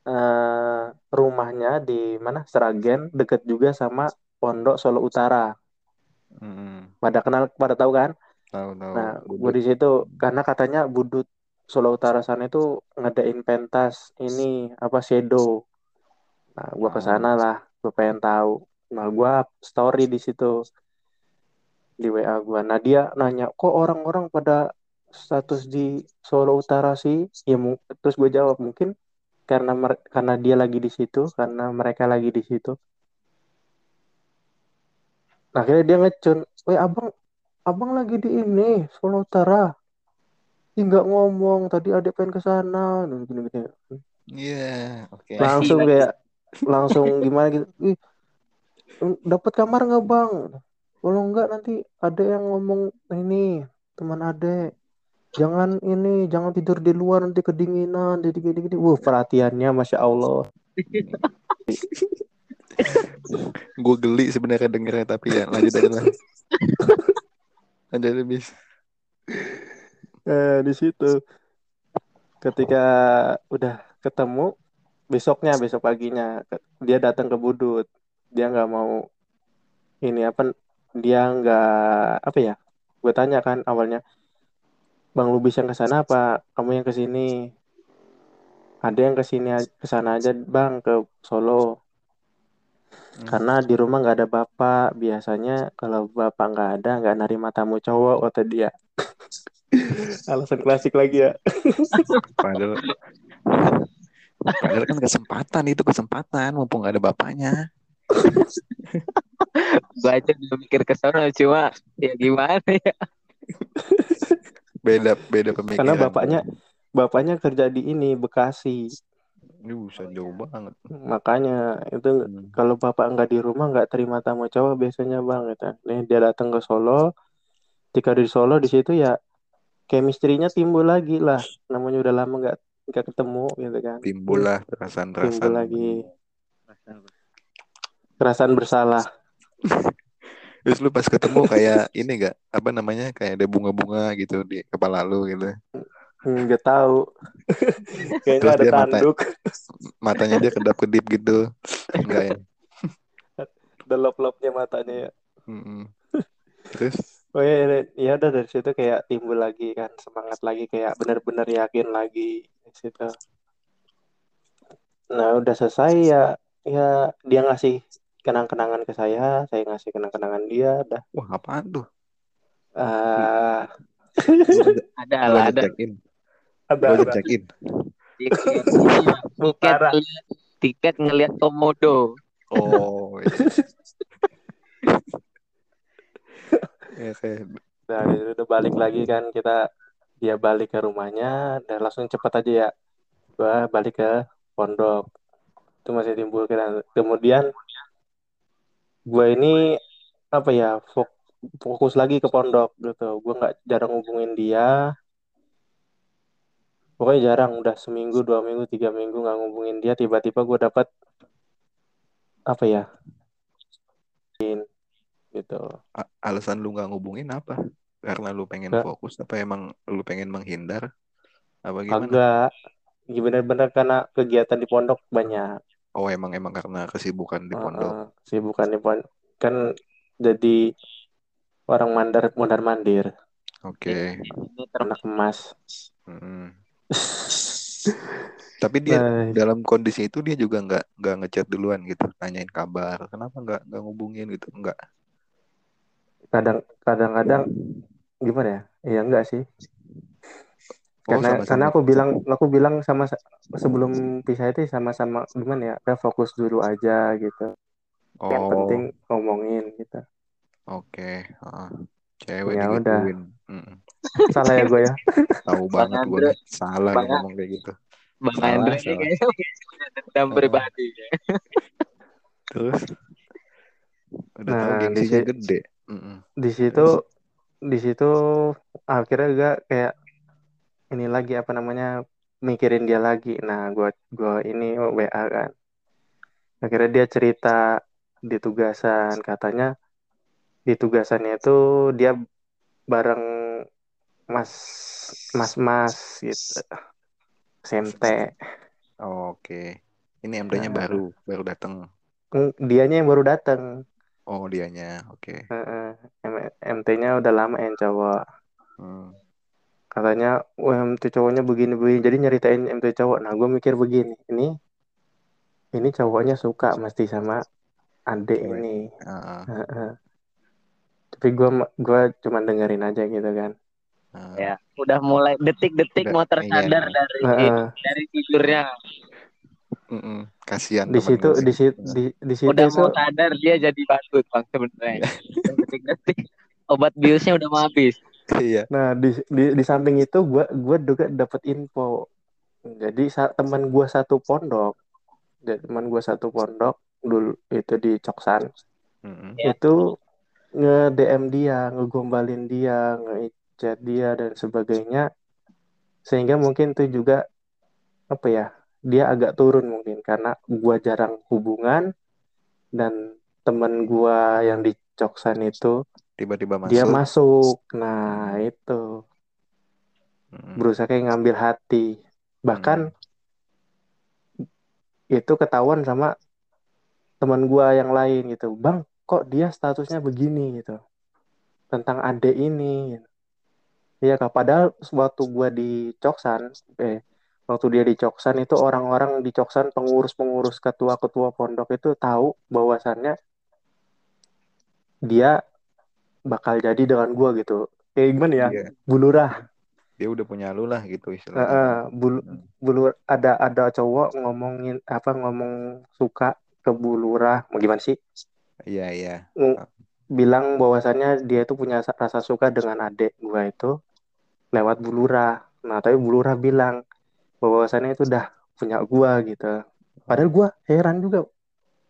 eh, rumahnya di mana Seragen deket juga sama Pondok Solo Utara. Hmm. Pada kenal, pada tahu kan? Tahu tahu. Nah, gua di situ karena katanya Budut Solo Utara sana itu ngadain pentas ini apa shadow. Nah, gua ke sana lah, gua pengen tahu. Nah, gua up story di situ di WA gua. Nah, dia nanya, "Kok orang-orang pada status di Solo Utara sih?" Ya mu- terus gue jawab, "Mungkin karena karena dia lagi di situ, karena mereka lagi di situ." Nah, akhirnya dia ngecun, "Weh, Abang, Abang lagi di ini, Solo Utara." Ih, nggak ngomong, tadi adek pengen ke sana, gini-gini. Iya, oke. Lah. langsung kayak langsung gimana gitu? Ih dapat kamar nggak bang? Kalau nggak nanti ada yang ngomong ini teman adek jangan ini jangan tidur di luar nanti kedinginan jadi gini gini wuh perhatiannya masya allah. Gue geli sebenarnya dengernya tapi ya lanjut aja lah. Aja bis. eh, di situ. Ketika udah ketemu besoknya besok paginya. Dia datang ke Budut. Dia nggak mau ini apa dia nggak apa ya? Gue tanya kan awalnya bang Lubis yang ke sana apa? Kamu yang ke sini? Ada yang ke sini ke sana aja bang ke Solo. Hmm. karena di rumah nggak ada bapak. Biasanya kalau bapak nggak ada nggak nerima tamu cowok kata dia. Alasan klasik lagi ya. Padahal Padahal kan kesempatan itu kesempatan mumpung gak ada bapaknya. Gue aja udah mikir ke sana cuma ya gimana ya. Beda beda pemikiran. karena bapaknya bapaknya kerja di ini Bekasi Ini bisa jauh banget. makanya itu Hmm. kalau bapak nggak di rumah nggak terima tamu cowok biasanya bang gitu. Nih dia datang ke Solo, ketika di Solo di situ ya chemistry-nya timbul lagi lah. Namanya udah lama nggak nggak ketemu gitu kan. Timbul lah perasaan-perasaan. Timbul lagi perasaan bersalah. Terus lu pas ketemu kayak ini gak apa namanya kayak ada bunga-bunga gitu di kepala lu gitu. Nggak tahu. Kayaknya Terus ada dia mata- tanduk, Matanya dia kedap-kedip gitu. Enggak ya. ada lop-lopnya matanya ya. Mm-mm. Terus Oh ya, ya udah dari situ kayak timbul lagi kan semangat lagi kayak benar-benar yakin lagi di situ. Nah udah selesai ya, ya dia ngasih kenang-kenangan ke saya, saya ngasih kenang-kenangan dia, udah. wah apaan tuh? ah Ada lah ada. ada, ada. check in. Tiket, ngeliat- tiket ngelihat komodo. Oh. iya. Ya kayak Nah, udah balik lagi kan kita dia balik ke rumahnya dan langsung cepet aja ya. Gua balik ke pondok. Itu masih timbul kan. Kemudian gua ini apa ya fok- fokus lagi ke pondok gitu. Gua nggak jarang hubungin dia. Pokoknya jarang udah seminggu, dua minggu, tiga minggu nggak ngubungin dia. Tiba-tiba gua dapat apa ya gitu. a- alasan lu nggak ngubungin apa? Karena lu pengen Nggak. fokus apa emang lu pengen menghindar? Apa gimana? Kagak. Bener-bener karena kegiatan di pondok banyak. Oh emang emang karena kesibukan di pondok. Heeh, Sibukan di pondok. Kan jadi orang mandar mondar mandir, Oke. Ini ter- anak emas. Mm. Tapi dia Nah, dalam kondisi itu dia juga nggak nggak ngechat duluan gitu, nanyain kabar. Kenapa nggak nggak ngubungin gitu? Nggak. Kadang kadang-kadang gimana ya? Ya enggak sih. Oh Karena sama-sama. karena aku bilang aku bilang sama sebelum pisah itu sama-sama gimana ya? Udah fokus dulu aja gitu. Yang Oh penting ngomongin gitu. oke. Heeh. Cewek Ya udah. Mm. Salah ya gue ya. Tahu Bang banget gue. Salah Bang ngomong kayak gitu. Bang Salah, Andre salah. kayaknya dendam Oh. pribadi. Terus udah tahu Nah, di gengsinya si- gede. Di situ di situ akhirnya gak kayak ini lagi apa namanya mikirin dia lagi. Nah gua gua ini WA kan. Akhirnya dia cerita di tugasan. Katanya di tugasannya itu dia bareng mas mas mas gitu. SMT Oke. Ini MD-nya Nah. baru, baru datang. Dianya yang baru datang Oh, dianya. Oke. MT-nya udah lama yang cowok Hmm. katanya MT cowoknya begini begini jadi nyeritain MT cowok nah gue mikir begini ini ini cowoknya suka mesti sama adik Cewek. ini Heeh. tapi gue gue cuma dengerin aja gitu kan ah. Ya, udah mulai detik-detik mau tersadar iya. dari Heeh. dari tidurnya. Mm-mm. Kasihan di situ di situ di, di situ Udah itu mau sadar dia jadi badut bang sebenarnya. Detik-detik obat biusnya udah mau habis. Iya. nah di, di di samping itu gue gue juga dapat info jadi teman gue satu pondok teman gue satu pondok dulu itu di Coksan Mm-mm. Ya. itu nge DM dia, ngegombalin dia, nge-chat dia dan sebagainya. Sehingga mungkin itu juga apa ya? Dia agak turun mungkin karena gua jarang hubungan dan temen gua yang di Coksan itu Tiba-tiba masuk. dia masuk. Nah, itu Mm-mm. berusaha kayak ngambil hati. Bahkan itu ketahuan sama teman gua yang lain gitu. Bang, kok dia statusnya begini gitu. Tentang adek ini. Iya kak, padahal waktu gua di Coksan, eh, waktu dia di Coksan itu orang-orang di Coksan pengurus-pengurus ketua-ketua pondok itu tahu bahwasannya dia bakal jadi dengan gua gitu. Kayak gimana ya? Iya. Bulurah. Dia udah punya lu lah gitu istilahnya. Heeh, bulu, Hmm. bulu ada ada cowok ngomongin apa ngomong suka ke bulurah, mau gimana sih? Iya, iya. Ng- bilang bahwasannya dia itu punya sa- rasa suka dengan adik gua itu lewat bulurah. Nah, tapi bulurah bilang bahwasannya itu udah punya gua gitu. Padahal gua heran juga.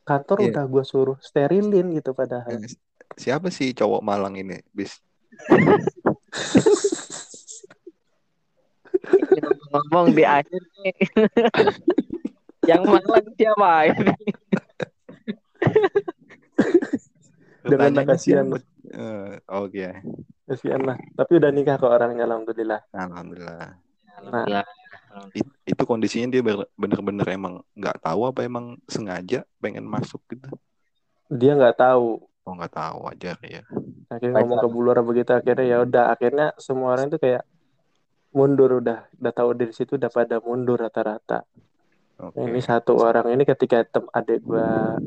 Kantor Iya. udah gua suruh sterilin gitu padahal. Eh, Siapa sih cowok Malang ini, bis? Ngomong di akhir nih. Yang malang siapa ini? Pertanyaannya kasihan? Eh, Oke, Kasihan lah. Tapi udah nikah kok orangnya alhamdulillah. alhamdulillah. Nah. It- itu kondisinya dia bener-bener emang nggak tahu apa emang sengaja pengen masuk gitu. Dia nggak tahu. Oh nggak tahu wajar ya. Akhirnya ngomong ke bulurah begitu akhirnya ya udah akhirnya semua orang itu kayak mundur udah udah tahu dari situ udah pada mundur rata-rata. Oke. Ini satu orang ini ketika tem adik gua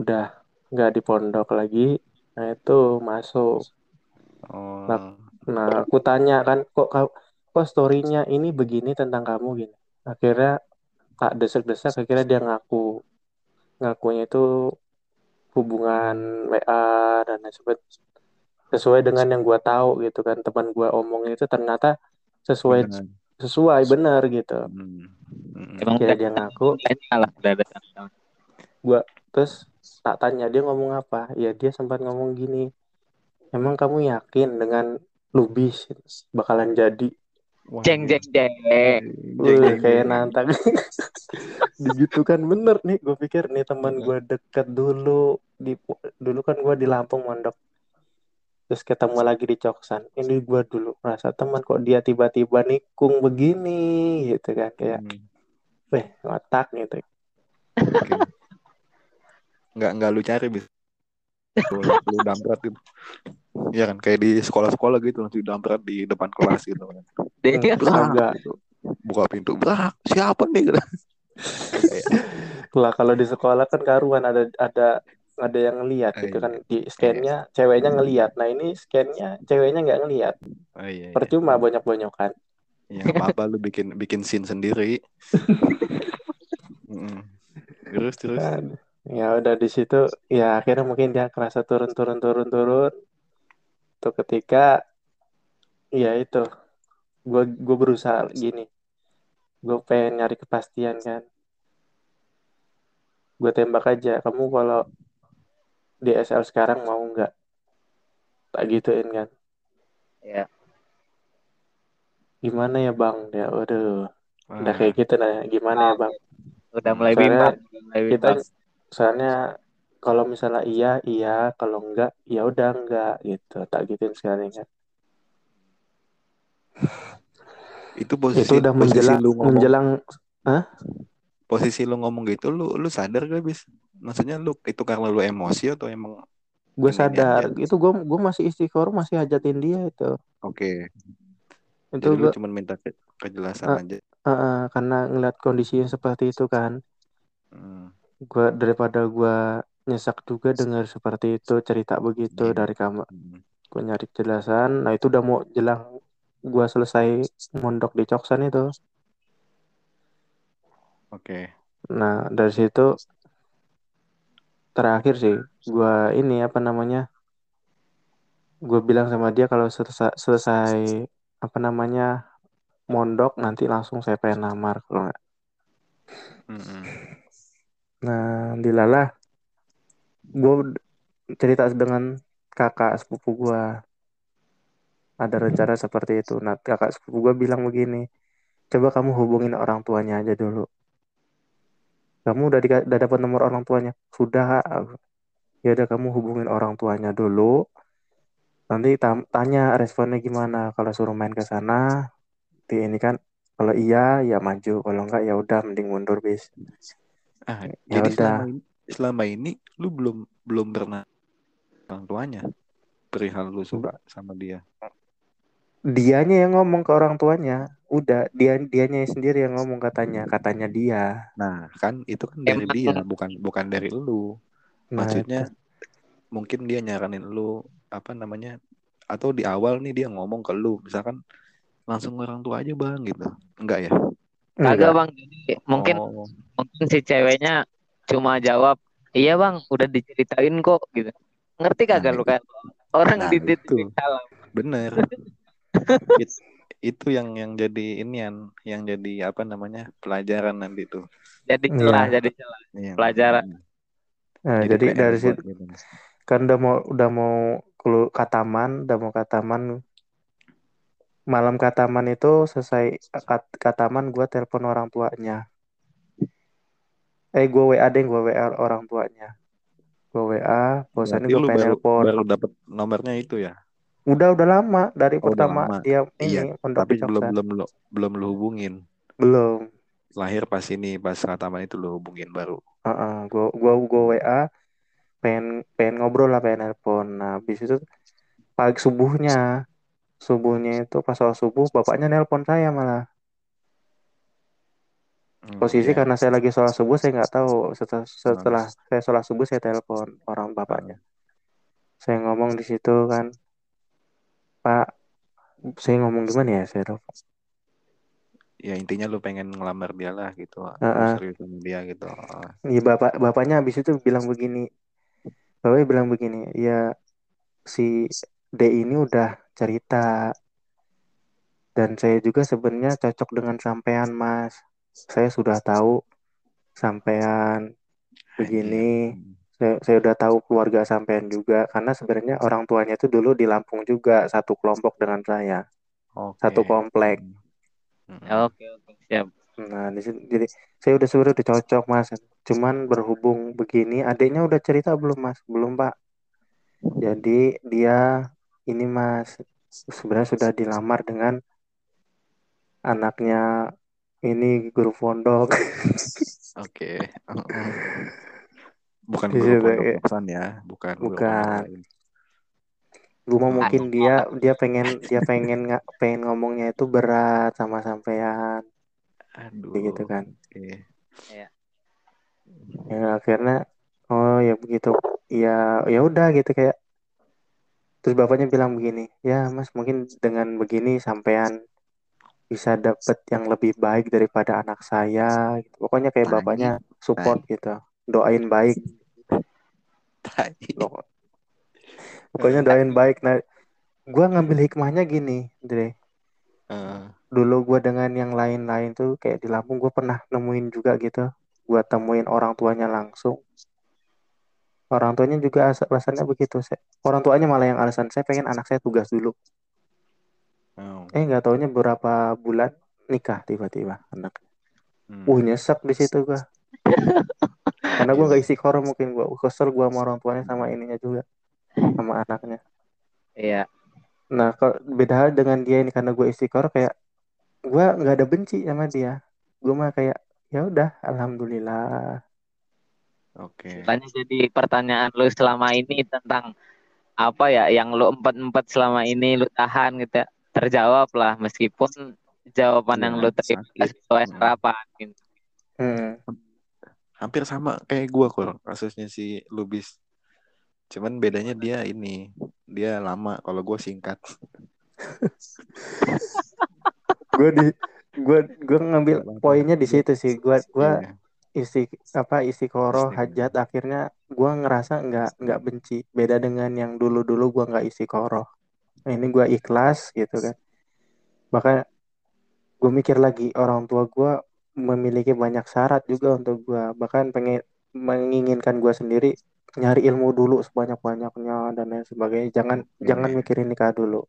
udah nggak di pondok lagi, nah itu masuk. Oh, Nah aku tanya kan kok kau kok storynya ini begini tentang kamu gini. Akhirnya tak desak-desak akhirnya dia ngaku ngakunya itu hubungan WA dan lain sebagainya sesuai dengan yang gua tahu gitu kan teman gua omongin itu ternyata sesuai benar. sesuai benar gitu. Hmm. Hmm. emang dia ngaku salah tahun. terus tak tanya dia ngomong apa ya dia sempat ngomong gini emang kamu yakin dengan lubis bakalan jadi Jeng jeng jeng. Wih, kayak nantang. Begitu kan bener nih. Gue pikir nih teman gue deket dulu di dulu kan gue di Lampung mondok. Terus ketemu lagi di Coksan. Ini gue dulu merasa teman kok dia tiba-tiba nikung begini gitu kan. Kayak Hmm, weh ngotak gitu. Oke. Nggak nggak lu cari bis. Lu, lu damprat gitu. Iya kan kayak di sekolah-sekolah gitu nanti damprat di depan kelas gitu kan. Dia Agak. gitu. Buka pintu. Berak, siapa nih? Gitu. Lah kalau di sekolah kan karuan ada ada ada yang ngelihat Ah, gitu iya. kan di scannya ceweknya ngelihat nah ini scannya ceweknya nggak ngelihat oh iya, iya. percuma banyak-banyakan Ya nggak apa-apa lu bikin bikin scene sendiri. Mm-mm. Terus terus. Kan, ya udah di situ ya akhirnya mungkin dia kerasa turun turun turun turun tuh ketika ya itu gue gue berusaha gini. Gue pengen nyari kepastian kan. Gue tembak aja kamu kalau di SL sekarang mau nggak? Tak gituin kan. Ya gimana ya bang? Ya waduh udah kayak gitu nah gimana ya bang? Udah mulai bimbang. kita soalnya kalau misalnya iya iya kalau enggak ya udah enggak gitu tak gituin sekali kan itu posisi itu udah posisi menjelang lu ngomong menjelang posisi lu ngomong gitu lu lu sadar gak bis? Maksudnya lu itu karena lu emosi atau emang gue sadar aja. itu gue gue masih istiqoroh masih hajatin dia itu oke. itu Jadi lu cuma minta ke- kejelasan Ah. aja. karena ngeliat kondisinya seperti itu kan Hmm. gue daripada gue nyesek juga dengar seperti itu cerita begitu Iya. dari kamar Hmm. gue nyari kejelasan nah itu udah mau jelang gue selesai mondok di Coksan itu Oke. nah dari situ terakhir sih gue ini apa namanya gue bilang sama dia kalau selesai, selesai apa namanya mondok nanti langsung saya pengen lamar kalau nggak Mm-mm. nah dilalah gue cerita dengan kakak sepupu gue ada rencana seperti itu. Nah kakak sepupu gue bilang begini coba kamu hubungin orang tuanya aja dulu. Kamu udah, dika- udah dapat nomor orang tuanya. Sudah. Kak." ya udah kamu hubungin orang tuanya dulu. Nanti tam- tanya responnya gimana. Kalau suruh main ke sana di ini kan kalau iya ya maju. Kalau enggak ya udah mending mundur bis. Ah, Ya jadi udah. selama ini selama ini lu belum belum pernah orang tuanya perihal lu suka sama dia. dianya yang ngomong ke orang tuanya udah dia dianya sendiri yang ngomong katanya katanya dia Nah, kan itu kan dari Emang- dia, bukan bukan dari lu. nah Maksudnya itu. mungkin dia nyaranin lu apa namanya atau di awal nih dia ngomong ke lu misalkan langsung orang tua aja bang gitu enggak ya Kagak Enggak. bang, jadi mungkin Oh, mungkin si ceweknya cuma jawab, iya bang, udah diceritain kok gitu. Ngerti kagak Nah, lu kan? Orang nah, di itu. bener It- itu yang yang jadi inian yang jadi apa namanya pelajaran nanti tuh Jadi Iya. celah, jadi celah. Iya. Pelajaran. Nah, jadi, jadi dari situ gitu. kan udah mau udah mau kelu kataman udah mau kataman malam kataman itu selesai kat, kataman gue telepon orang tuanya eh gue WA deh gue WA orang tuanya. Gue WA bosannya gue pengen baru telepon. baru dapat nomornya itu ya? Udah udah lama dari Oh, pertama. lama. dia Iya, ini pondok tapi di belum belum lu- belum lu hubungin. Belum. Lahir pas ini pas kataman itu lu hubungin baru. Heeh, gua gua gua WA pengen pengen ngobrol lah pengen nelpon. Nah habis itu pagi subuhnya subuhnya itu pas soal subuh bapaknya nelpon saya malah posisi iya. karena saya lagi sholat subuh saya nggak tahu. Setelah, setelah saya sholat subuh saya telepon orang bapaknya. Saya ngomong di situ kan pak saya ngomong gimana ya? Saya lupa. ya intinya lu pengen ngelamar dia lah gitu lu Heeh. serius sama dia gitu Iya bapak bapaknya habis itu bilang begini bapaknya bilang begini ya si D ini udah cerita dan saya juga sebenarnya cocok dengan sampean mas saya sudah tahu sampean begini saya, saya udah tahu keluarga sampean juga karena sebenarnya orang tuanya itu dulu di Lampung juga satu kelompok dengan saya Oke. satu komplek Hmm. Oke, oke, siap. nah di situ- jadi saya udah sebenarnya udah cocok mas cuman berhubung begini adiknya udah cerita belum mas belum pak jadi dia ini mas sebenarnya sudah dilamar dengan anaknya ini guru pondok Oke. Heeh. Bukan Di guru situ, pondok ya. pesan ya, bukan guru Bukan. pondok lain. gue mau mungkin dia dia pengen dia pengen nggak pengen ngomongnya itu berat sama sampean Aduh. kayak gitu kan Oke. ya akhirnya oh ya begitu ya ya udah gitu kayak terus bapaknya bilang begini ya mas mungkin dengan begini sampean bisa dapet yang lebih baik daripada anak saya gitu. pokoknya kayak bapaknya support gitu. Doain baik. Pokoknya doain baik. Nah gua ngambil hikmahnya gini Dre. Eh, dulu gue dengan yang lain-lain tuh kayak di Lampung gue pernah nemuin juga gitu. Gue temuin orang tuanya langsung. Orang tuanya juga as- alasannya begitu saya orang tuanya malah yang alasan saya pengen anak saya tugas dulu oh. eh nggak taunya beberapa bulan nikah tiba-tiba anak Hmm. uh nyesek di situ gue karena gue Iya. nggak isi koro mungkin gue kesel gue sama orang tuanya sama ininya juga sama anaknya Iya. nah kalau beda hal dengan dia ini karena gue istiqoroh kayak gue nggak ada benci sama dia gue mah kayak ya udah alhamdulillah Oke. Tanya jadi pertanyaan lu selama ini tentang apa ya yang lu empat-empat selama ini lu tahan gitu ya. Terjawab lah meskipun jawaban yang lu terima sakit. nggak sesuai Hmm. harapan gitu. Hmm. Hampir sama kayak gua kok kasusnya si Lubis. Cuman bedanya dia ini, dia lama kalau gua singkat. gue di gue gue ngambil poinnya di situ sih gue gue Iya. isi apa isi koro Istiqoroh. hajat akhirnya gue ngerasa nggak nggak benci beda dengan yang dulu dulu gue nggak isi koro ini gue ikhlas gitu kan bahkan gue mikir lagi orang tua gue memiliki banyak syarat juga untuk gue bahkan pengen menginginkan gue sendiri nyari ilmu dulu sebanyak banyaknya dan lain sebagainya jangan Oke. jangan mikirin nikah dulu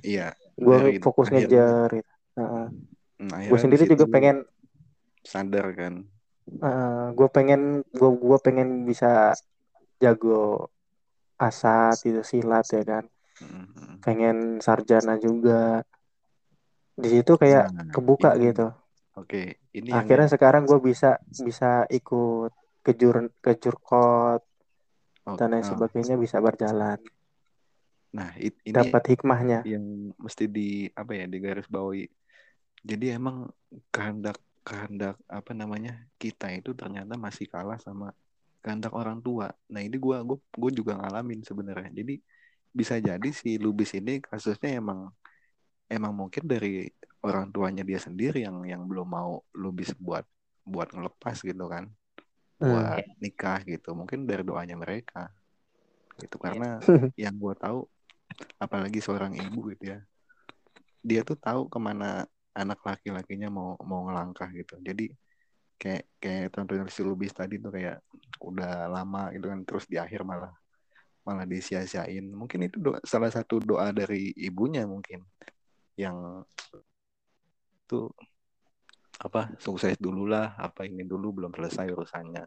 Iya. gue Dari fokus akhirnya- ngejar gitu. Heeh. Hmm, gue sendiri juga pengen sadar kan. gue pengen gue gua pengen bisa jago asat itu silat ya kan Hmm, hmm. pengen sarjana juga di situ kayak Nah, kebuka ini- gitu Oke, ini yang akhirnya sekarang gue bisa bisa ikut kejur kejurkot oh, dan lain oh. sebagainya bisa berjalan Nah, it- ini dapat hikmahnya yang mesti di apa ya di garis bawahi. Jadi emang kehendak kehendak apa namanya kita itu ternyata masih kalah sama kehendak orang tua. Nah ini gua gua, gua juga ngalamin sebenarnya. Jadi bisa jadi si Lubis ini kasusnya emang emang mungkin dari orang tuanya dia sendiri yang yang belum mau Lubis buat buat ngelepas gitu kan, Hmm. buat nikah gitu. Mungkin dari doanya mereka. Gitu. Karena yang gua tahu apalagi seorang ibu gitu ya dia tuh tahu ke mana anak laki-lakinya mau mau ngelangkah gitu. Jadi kayak kayak contohnya si Lubis tadi tuh kayak udah lama gitu kan terus di akhir malah malah disia-siain. Mungkin itu doa, salah satu doa dari ibunya mungkin yang tuh apa sukses dulu lah apa ini dulu belum selesai urusannya.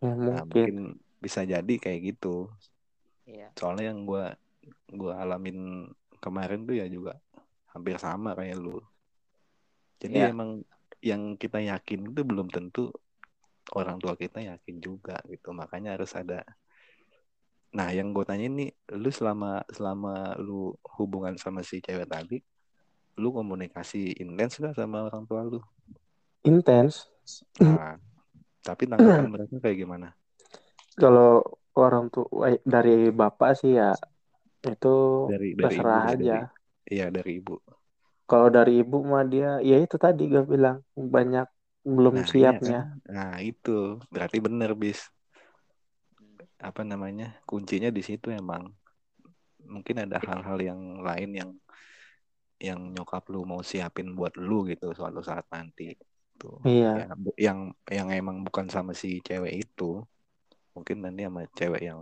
Ya nah, mungkin. mungkin bisa jadi kayak gitu. Iya. soalnya yang gua gua alamin kemarin tuh ya juga hampir sama kayak lu. Jadi Iya. emang yang kita yakin itu belum tentu orang tua kita yakin juga gitu. Makanya harus ada nah yang gue tanya ini lu selama selama lu hubungan sama si cewek tadi lu komunikasi intens gak sama orang tua lu? Intens. Nah tapi tanggapan mereka kayak gimana? Kalau orang tua eh, dari bapak sih ya itu dari dari ibu terserah ya, aja iya dari ibu. Kalau dari ibu mah dia ya itu tadi gue bilang banyak belum Nah, iya siapnya. kan? Nah, itu. Berarti bener bis. Apa namanya? Kuncinya di situ emang. Mungkin ada hal-hal yang lain yang yang nyokap lu mau siapin buat lu gitu suatu saat nanti. Tuh. Iya. Ya, yang yang emang bukan sama si cewek itu. Mungkin nanti sama cewek yang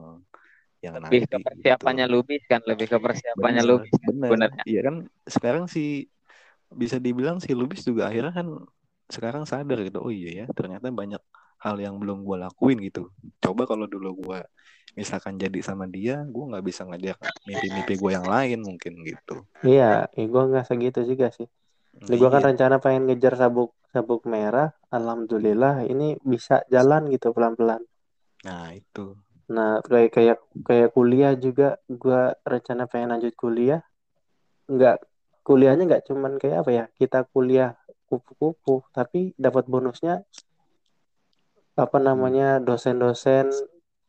yang Lebih nanti ke persiapannya gitu. Lubis kan, lebih ke persiapannya Bener, Lubis kan bener. sebenarnya. Iya kan sekarang si bisa dibilang si Lubis juga akhirnya kan sekarang sadar gitu. Oh iya ya, ternyata banyak hal yang belum gue lakuin gitu coba kalau dulu gue misalkan jadi sama dia gue nggak bisa ngajak mimpi-mimpi gue yang lain mungkin gitu Iya, ya gue nggak segitu juga sih. Jadi gue kan Iya. rencana pengen ngejar sabuk sabuk merah. Alhamdulillah ini bisa jalan gitu pelan-pelan. nah itu Nah kayak kayak kayak kuliah juga gue rencana pengen lanjut kuliah. Nggak kuliahnya nggak cuman kayak apa ya kita kuliah kupu-kupu, tapi dapat bonusnya apa namanya dosen-dosen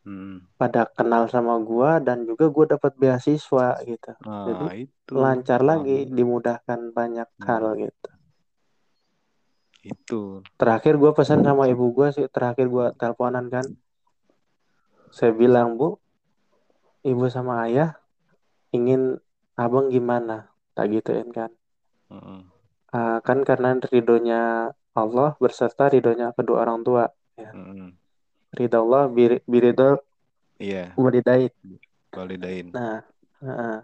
Hmm. pada kenal sama gua dan juga gua dapat beasiswa gitu. nah Jadi, itu Lancar lagi, dimudahkan banyak Hmm. hal gitu. itu Terakhir gua pesan sama ibu gua sih, terakhir gua teleponan kan. Saya bilang, "Bu, ibu sama ayah ingin abang gimana?" Tak gituin kan. Mm-mm. Ah, kan karena ridhonya Allah berserta ridhonya kedua orang tua. Mm-mm. Ridho Allah, biri, biridho iya walidain. validain Nah, heeh.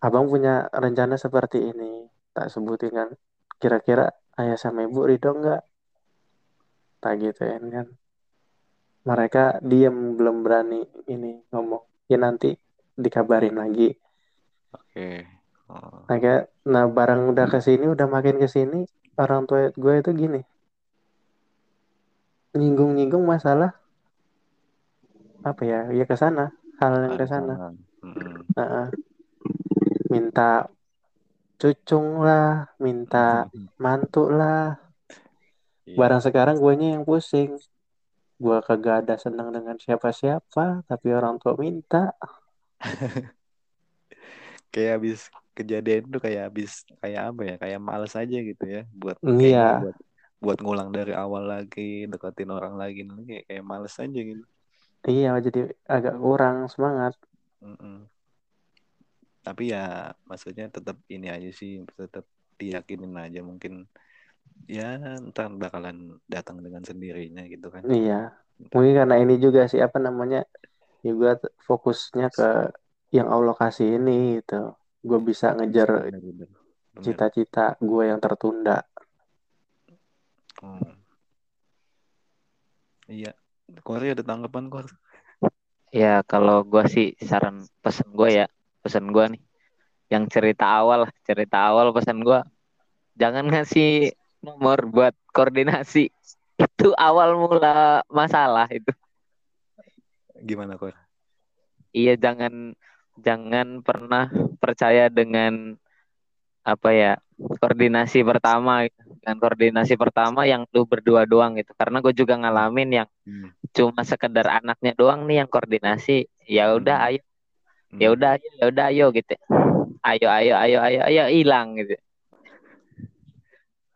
abang punya rencana seperti ini. Tak sebutin kan. Kira-kira ayah sama ibu ridho nggak? Tak gituin kan. Mereka diem belum berani ini ngomong. Ya nanti dikabarin lagi. oke Oh. Nah, kayak, nah barang udah ke sini, udah makin ke sini, orang tua gue itu gini. Nyinggung-nyinggung masalah apa ya? Ya ke sana, hal yang ke sana. Mm-mm. Heeh. minta cucung lah, minta mantu lah. Iya. Barang sekarang gue yang pusing. Gue kagak ada senang dengan siapa-siapa, tapi orang tua minta. kayak habis kejadian tuh kayak habis kayak apa ya kayak males aja gitu ya buat Iya. buat buat ngulang dari awal lagi deketin orang lagi nanti kayak kayak males aja gitu Iya, jadi agak kurang semangat. Mm-mm. tapi ya maksudnya tetap ini aja sih tetap diyakinin aja mungkin ya ntar bakalan datang dengan sendirinya gitu kan Iya. Mungkin karena ini juga sih apa namanya? Juga t- fokusnya ke yang Allah kasih ini gitu. Gue bisa ngejar cita-cita gue yang tertunda. Hmm. iya Kori ada tanggapan Kor Ya kalau gua sih saran pesan gue ya, pesan gua nih, yang cerita awal, cerita awal pesan gua, jangan ngasih nomor buat koordinasi. Itu awal mula masalah itu. gimana Kor Iya jangan jangan pernah percaya dengan apa ya koordinasi pertama gitu. Dengan koordinasi pertama yang lu berdua doang gitu. Karena gue juga ngalamin yang Hmm. cuma sekedar anaknya doang nih yang koordinasi. Ya udah Hmm. ayo. Hmm. ya udah ayo ya udah ayo gitu. Ayo ayo ayo ayo ayo hilang gitu.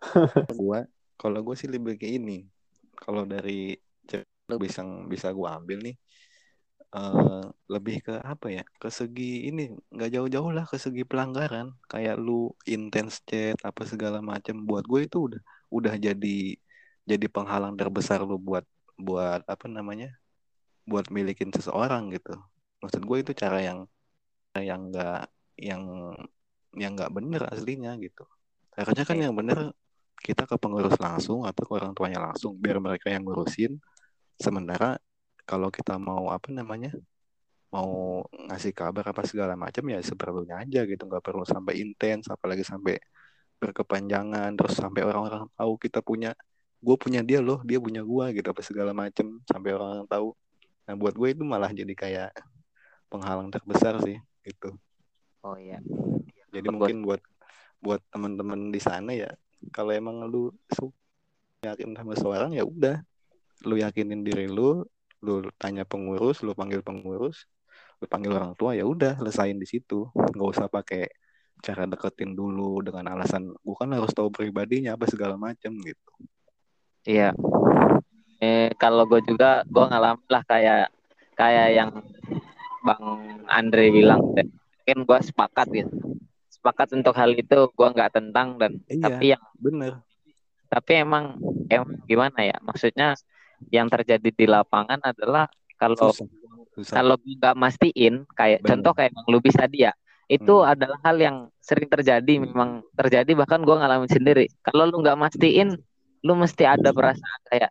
Gua kalau gue sih lebih ke ini. Kalau dari lu bisa bisa gua ambil nih eh lebih ke apa ya ke segi ini nggak jauh-jauh lah ke segi pelanggaran. Kayak lu intens chat apa segala macam buat gue itu udah udah jadi jadi penghalang terbesar lu buat buat apa namanya buat milikin seseorang gitu. Maksud gue itu cara yang yang nggak yang yang nggak bener aslinya gitu. Harusnya kan yang bener kita ke pengurus langsung atau ke orang tuanya langsung biar mereka yang ngurusin. Sementara kalau kita mau apa namanya mau ngasih kabar apa segala macam ya seperlunya aja gitu. Nggak perlu sampai intens apalagi sampai berkepanjangan terus sampai orang-orang tahu kita punya gue punya dia loh dia punya gua gitu apa segala macam sampai orang tahu. Nah buat gue itu malah jadi kayak penghalang terbesar sih gitu. Oh iya. Jadi Buat- mungkin buat buat teman-teman di sana ya kalau emang lu suka yakin sama seorang ya udah lu yakinin diri lu lu tanya pengurus lu panggil pengurus lu panggil orang tua ya udah lesain di situ. Nggak usah pakai cara deketin dulu dengan alasan gua kan harus tahu pribadinya apa segala macam gitu. Iya. Eh kalau gue juga gue ngalamin lah kayak kayak yang bang Andre bilang dan mungkin gue sepakat gitu. Sepakat untuk hal itu gue nggak tentang dan Iya. tapi yang bener. Tapi emang emang gimana ya? Maksudnya yang terjadi di lapangan adalah kalau susah susah kalau nggak mastiin kayak Bener. contoh kayak Bang Lubi tadi ya itu Hmm. adalah hal yang sering terjadi memang terjadi bahkan gue ngalamin sendiri kalau lu nggak mastiin lu mesti ada perasaan kayak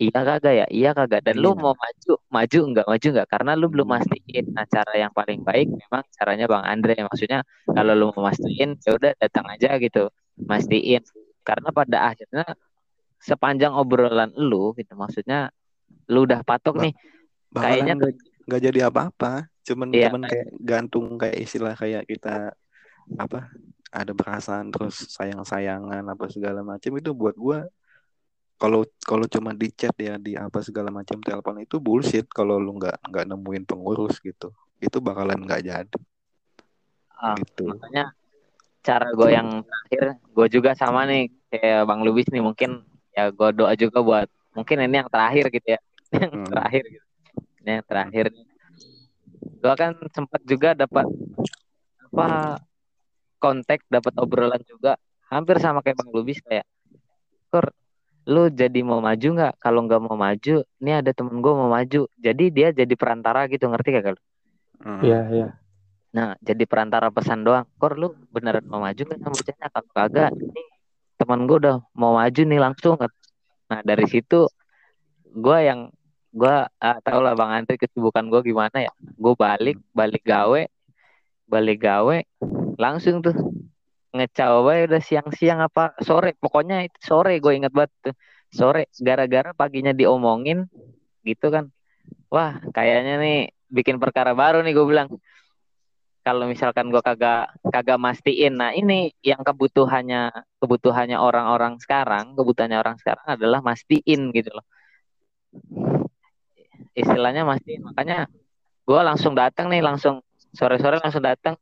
iya kagak ya iya kagak dan lu Iya. mau maju maju enggak maju enggak karena lu belum Hmm. mastiin nah cara yang paling baik memang caranya bang Andre maksudnya kalau lu mau mastiin ya udah datang aja gitu mastiin karena pada akhirnya sepanjang obrolan lu gitu maksudnya lu udah patok Ba- nih kayaknya nggak jadi apa-apa cuman Iya. cuman kayak gantung kayak istilah kayak kita apa ada perasaan terus sayang-sayangan apa segala macam itu buat gua kalau kalau cuma di chat ya di apa segala macam telepon itu bullshit kalau lu nggak nggak nemuin pengurus gitu itu bakalan nggak jadi ah, gitu makanya cara gue yang terakhir gue juga sama nih kayak bang Lubis nih mungkin ya gue doa juga buat mungkin ini yang terakhir gitu ya yang Hmm. terakhir gitu ini yang terakhir gue kan sempat juga dapat apa kontak dapat obrolan juga hampir sama kayak bang Lubis kayak Kur lu jadi mau maju nggak kalau nggak mau maju ini ada temen gue mau maju jadi dia jadi perantara gitu ngerti gak kalau Hmm. Iya, iya. Nah, jadi perantara pesan doang. Kor lu beneran mau maju kan sama bocahnya? Kalau kagak, ini teman gue udah mau maju nih langsung. Nah, dari situ gue yang gue ah, tau lah Bang Andri kesibukan gue gimana ya. Gue balik, balik gawe, balik gawe, langsung tuh ngecaw bae udah siang-siang apa sore. Pokoknya itu sore gue inget banget tuh. Sore, gara-gara paginya diomongin gitu kan. Wah, kayaknya nih bikin perkara baru nih gue bilang kalau misalkan gue kagak kagak mastiin. Nah ini yang kebutuhannya kebutuhannya orang-orang sekarang kebutuhannya orang sekarang adalah mastiin gitu loh. Istilahnya mastiin makanya gue langsung datang nih langsung sore-sore langsung datang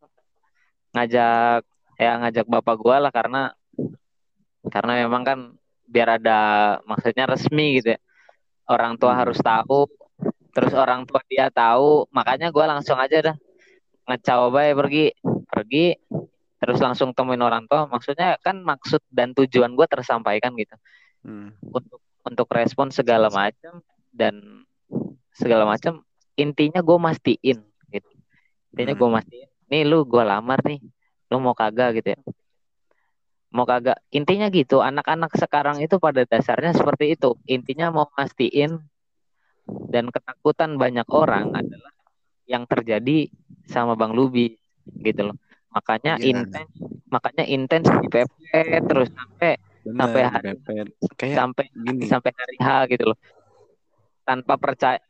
ngajak ya ngajak bapak gue lah karena karena memang kan biar ada maksudnya resmi gitu ya. Orang tua harus tahu terus orang tua dia tahu makanya gue langsung aja dah ngecaw bae pergi. Pergi terus langsung temuin orang tua. Maksudnya kan maksud dan tujuan gue tersampaikan gitu. Hmm. untuk untuk respon segala macam dan segala macam intinya gue mastiin gitu. Intinya Hmm. gue mastiin nih lu gue lamar nih. Lu mau kagak? Gitu ya. Mau kagak. Intinya gitu anak-anak sekarang itu pada dasarnya seperti itu. Intinya mau mastiin dan ketakutan banyak orang adalah yang terjadi sama Bang Lubi gitu loh. Makanya Iya. intens makanya intens di PP terus sampai Bener, Sampai hari- kayak sampai gini. sampai hari H gitu loh. Tanpa percaya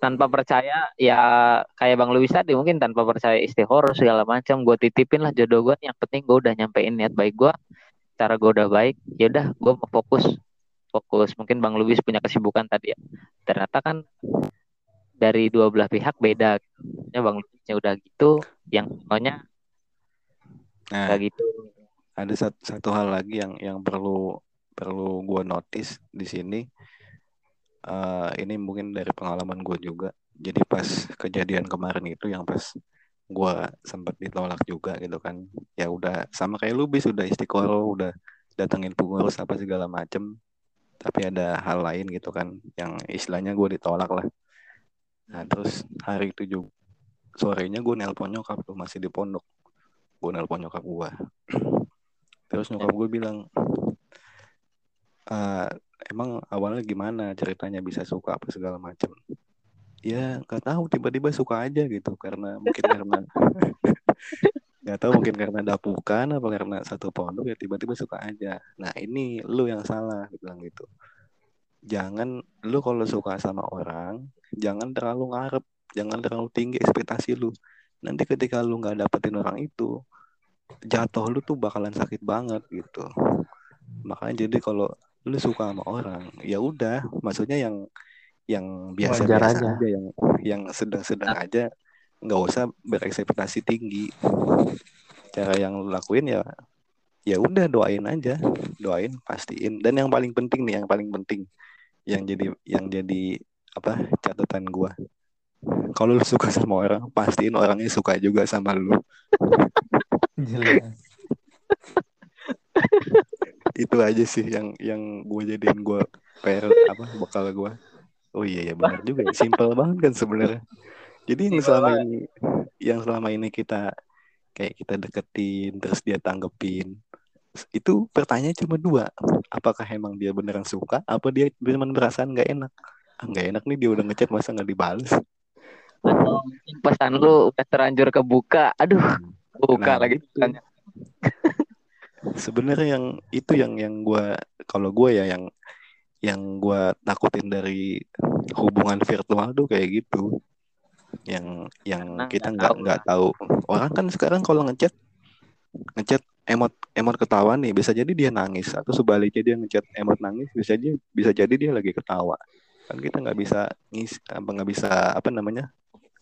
tanpa percaya ya kayak Bang Luis tadi mungkin tanpa percaya istihoroh segala macam gue titipin lah jodoh gue yang penting gue udah nyampein niat baik gue cara gue udah baik ya udah gue mau fokus fokus. Mungkin Bang Luis punya kesibukan tadi ya. Ternyata kan dari dua belah pihak beda ya Bang Luisnya udah gitu yang semuanya nah kayak gitu. ada satu, satu hal lagi yang yang perlu perlu gue notice di sini. Eh, ini mungkin dari pengalaman gue juga. Jadi pas kejadian kemarin itu yang pas gue sempat ditolak juga gitu kan. Ya udah sama kayak lu bis udah istiqoroh udah datengin pengurus apa segala macem. Tapi ada hal lain gitu kan yang istilahnya gue ditolak lah nah terus hari itu juga sorenya gue nelpon nyokap tuh masih di pondok. Gue nelpon nyokap gue terus nyokap gue bilang "Eh, emang awalnya gimana ceritanya bisa suka apa segala macam ya nggak tahu tiba-tiba suka aja gitu karena mungkin karena nggak tahu mungkin karena dapukan apa karena satu pondok ya tiba-tiba suka aja. Nah ini lu yang salah bilang gitu jangan lu kalau suka sama orang jangan terlalu ngarep jangan terlalu tinggi ekspektasi lu nanti ketika lu nggak dapetin orang itu jatuh lu tuh bakalan sakit banget gitu makanya jadi kalau lu suka sama orang ya udah maksudnya yang yang biasa-biasa Wajar aja. aja. yang yang sedang-sedang aja nggak usah berekspektasi tinggi cara yang lu lakuin ya ya udah doain aja doain pastiin dan yang paling penting nih yang paling penting yang jadi yang jadi apa catatan gua. Kalau lu suka sama orang pastiin orangnya suka juga sama lu. Jelas. itu aja sih yang yang gue jadiin gue PR apa bakal gue oh iya ya benar juga simple banget kan sebenarnya. Jadi yang selama ini yang selama ini kita kayak kita deketin terus dia tanggepin itu pertanyaan cuma dua. Apakah emang dia beneran suka? Apa dia beneran perasaan nggak enak? Ah, nggak enak nih dia udah ngechat masa nggak dibales? Atau mungkin pesan lu udah terlanjur kebuka. Aduh, buka Nah, lagi itu. pesannya. sebenarnya yang itu yang yang gue kalau gue ya yang yang gue takutin dari hubungan virtual tuh kayak gitu. Yang yang Karena kita nggak nggak tahu tahu. Orang kan sekarang kalau ngechat ngechat emot emot ketawa nih bisa jadi dia nangis atau sebaliknya dia ngechat emot nangis bisa aja bisa jadi dia lagi ketawa. Kan kita nggak bisa ngis apa nggak bisa apa namanya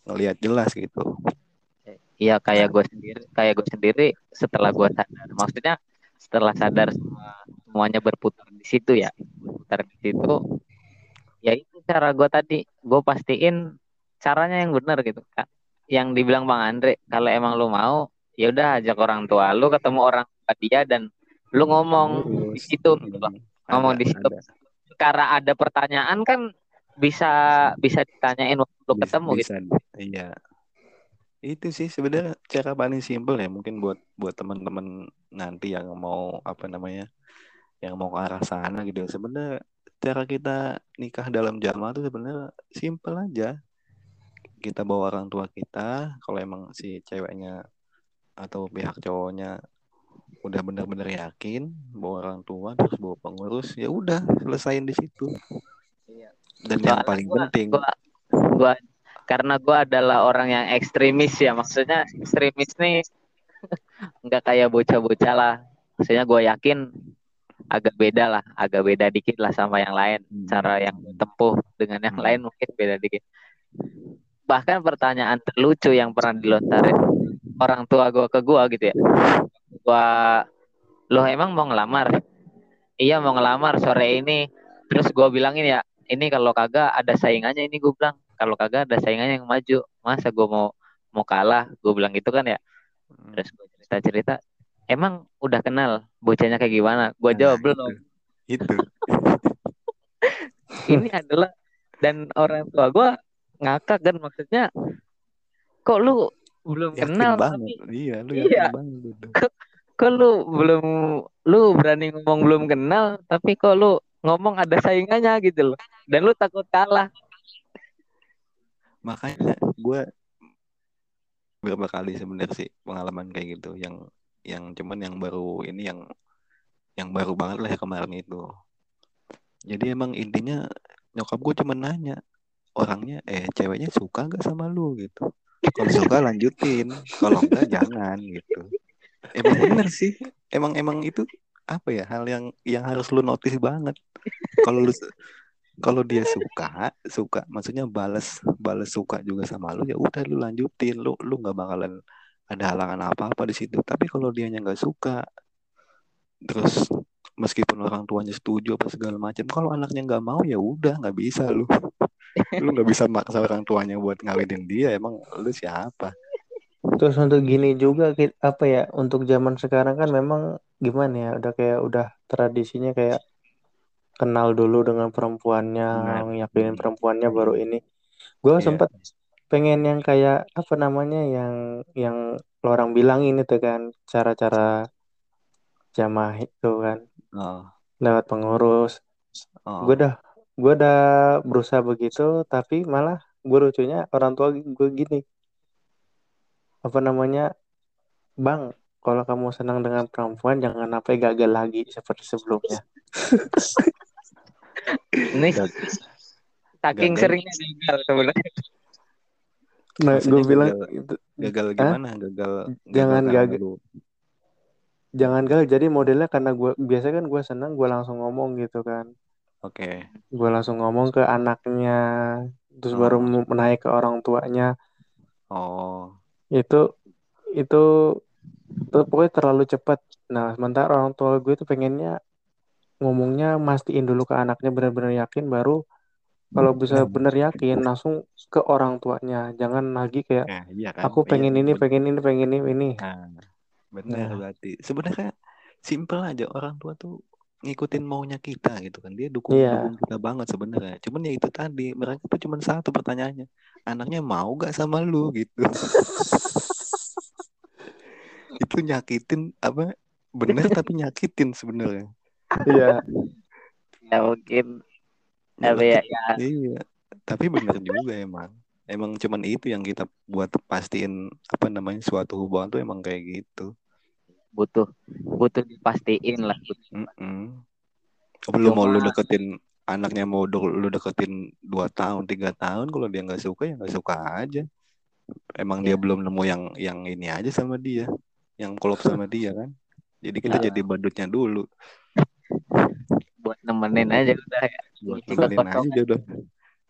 ngelihat jelas gitu. Iya kayak gue sendiri, kayak gue sendiri setelah gue sadar, maksudnya setelah sadar semua semuanya berputar di situ ya, berputar di situ, ya itu cara gue tadi, gue pastiin caranya yang benar gitu, Kak. Yang dibilang Bang Andre, kalau emang lu mau, ya udah ajak orang tua lu ketemu orang tua dia dan lu ngomong di Terus, situ, gitu loh. ngomong ada- di situ. ada. Karena ada pertanyaan kan bisa bisa ditanyain waktu lu Bisa- ketemu gitu. bisa, iya itu sih sebenarnya cara paling simpel ya mungkin buat buat teman-teman nanti yang mau apa namanya yang mau ke arah sana gitu sebenarnya cara kita nikah dalam jamaah itu sebenarnya simpel aja kita bawa orang tua kita kalau emang si ceweknya atau pihak cowoknya udah benar-benar yakin bawa orang tua terus bawa pengurus ya udah selesaiin di situ Iya. dan yang Soalnya paling gua- penting gua gua karena gua adalah orang yang ekstremis ya maksudnya ekstremis nih nggak kayak bocah-bocah lah maksudnya gue yakin agak beda lah agak beda dikit lah sama yang lain Hmm. cara yang gua tempuh dengan yang Hmm. lain mungkin beda dikit bahkan pertanyaan terlucu yang pernah dilontarin orang tua gua ke gua gitu ya. Gua lo emang mau ngelamar? Iya mau ngelamar sore ini. Terus gua bilangin ya ini kalau kagak ada saingannya ini gue bilang. Kalau kagak ada saingannya yang maju masa gue mau mau kalah? Gue bilang gitu kan ya. Hmm. terus gue cerita cerita emang udah kenal bocahnya kayak gimana? Gue Nah, jawab belum itu. Ini adalah dan orang tua gue ngakak kan maksudnya kok lu belum yakin kenal banget. tapi iya lu Iya. yakin banget gitu. kok lu belum lu berani ngomong belum kenal tapi kok lu ngomong ada saingannya gitu loh. Dan lu takut kalah. Makanya gue beberapa kali sebenarnya sih pengalaman kayak gitu yang yang cuman yang baru ini yang yang baru banget lah ya kemarin itu. Jadi emang intinya nyokap gue cuma nanya orangnya eh ceweknya suka gak sama lu? gitu kalau suka lanjutin. Kalau enggak jangan gitu. Emang bener sih. Emang emang itu apa ya hal yang yang harus lu notice banget. Kalau lu kalau dia suka suka maksudnya balas balas suka juga sama lu ya udah lu lanjutin. Lu lu nggak bakalan ada halangan apa apa di situ. Tapi kalau dia nggak suka terus meskipun orang tuanya setuju apa segala macam kalau anaknya nggak mau ya udah nggak bisa lu lu nggak bisa maksa orang tuanya buat ngawinin dia emang lu siapa Terus untuk gini juga apa ya untuk zaman sekarang kan memang gimana ya udah kayak udah tradisinya kayak kenal dulu dengan perempuannya Benar. yakinin perempuannya baru ini. Gue Iya. sempat pengen yang kayak apa namanya yang yang lo orang bilang ini tuh kan cara-cara jamaah itu kan oh, lewat pengurus. oh. Gue udah gue udah berusaha begitu tapi malah gue lucunya orang tua gue gini. Apa namanya? Bang kalau kamu senang dengan perempuan jangan sampai gagal lagi seperti sebelumnya. Ini Gag- saking gagal. seringnya gagal sebenarnya. Nah gue bilang gagal- itu gagal gimana? Gagal Jangan gagal. jangan gagal jadi modelnya karena gue biasa kan gue senang gue langsung ngomong gitu kan oke gue langsung ngomong ke anaknya terus Oh. baru mau naik ke orang tuanya oh itu itu tuh pokoknya terlalu cepat nah sementara orang tua gue tuh pengennya ngomongnya mastiin dulu ke anaknya benar-benar yakin baru kalau bisa Nah. bener yakin langsung ke orang tuanya jangan lagi kayak Nah, iya kan aku Iya, pengen ini bener. pengen ini pengen ini ini Nah, benar Nah. berarti. Sebenarnya simple aja orang tua tuh ngikutin maunya kita gitu kan. Dia dukung Iya. dukung kita banget sebenarnya. Cuman ya itu tadi, mereka tuh cuman satu pertanyaannya. Anaknya mau gak sama lu gitu. itu nyakitin apa bener tapi nyakitin sebenarnya Iya. ya mungkin apa ya, ya iya tapi bener juga emang emang cuman itu yang kita buat pastiin apa namanya suatu hubungan tuh emang kayak gitu butuh butuh dipastiin lah Mm-mm. lu mau lu deketin anaknya mau do- lu deketin dua tahun tiga tahun kalau dia nggak suka ya nggak suka aja emang dia Iya. belum nemu yang yang ini aja sama dia yang klop sama dia kan jadi kita Iya. jadi badutnya dulu buat nemenin aja udah ya buat potong. aja jodoh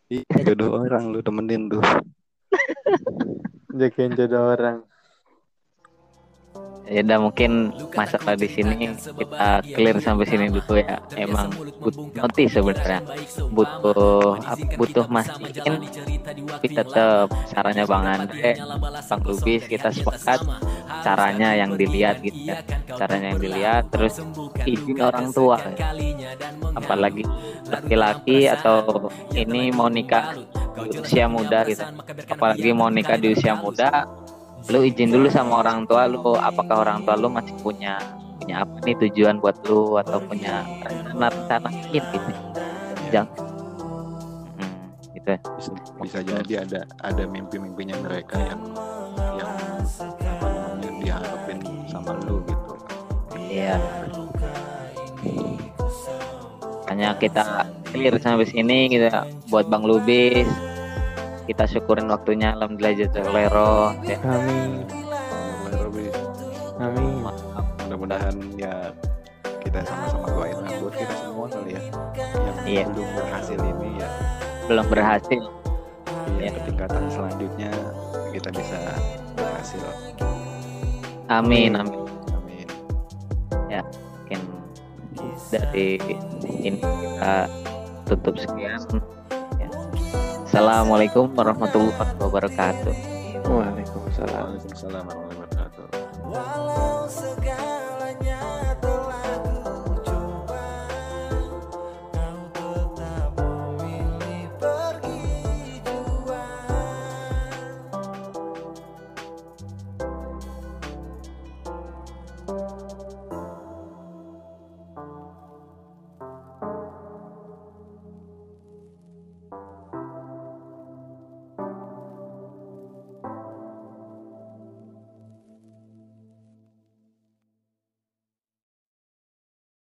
Ih, jodoh orang lu temenin tuh Jagain jodoh orang. Ya udah mungkin masalah di sini kita clear sampai sini dulu ya. Emang butuh notis sebenarnya. Butuh butuh mastiin tapi tetap sarannya bang Andre bang Lubis kita sepakat caranya yang dilihat gitu ya. Caranya yang dilihat terus izin orang tua. Apalagi laki-laki atau ini mau nikah di usia muda gitu. Apalagi mau nikah di usia muda lu izin dulu sama orang tua lu apakah orang tua lu masih punya punya apa nih tujuan buat lu atau punya rencana-rencana gitu? Jangan hmm, gitu ya. bisa bisa jadi ada ada mimpi-mimpinya mereka yang yang apa namanya diharapin sama lu gitu. Iya. Hanya kita clear sampai sini gitu ya. buat Bang Lubis kita syukurin waktunya alhamdulillah jazakallahu ya. Amin. Amin. mudah-mudahan ya kita sama-sama doain lah buat kita semua kali ya yang Iya. belum berhasil ini ya belum berhasil ya Iya. ke tingkatan selanjutnya kita bisa berhasil amin amin amin mungkin dari ini kita tutup sekian ya. Assalamualaikum warahmatullahi wabarakatuh. Waalaikumsalam. Waalaikumsalam.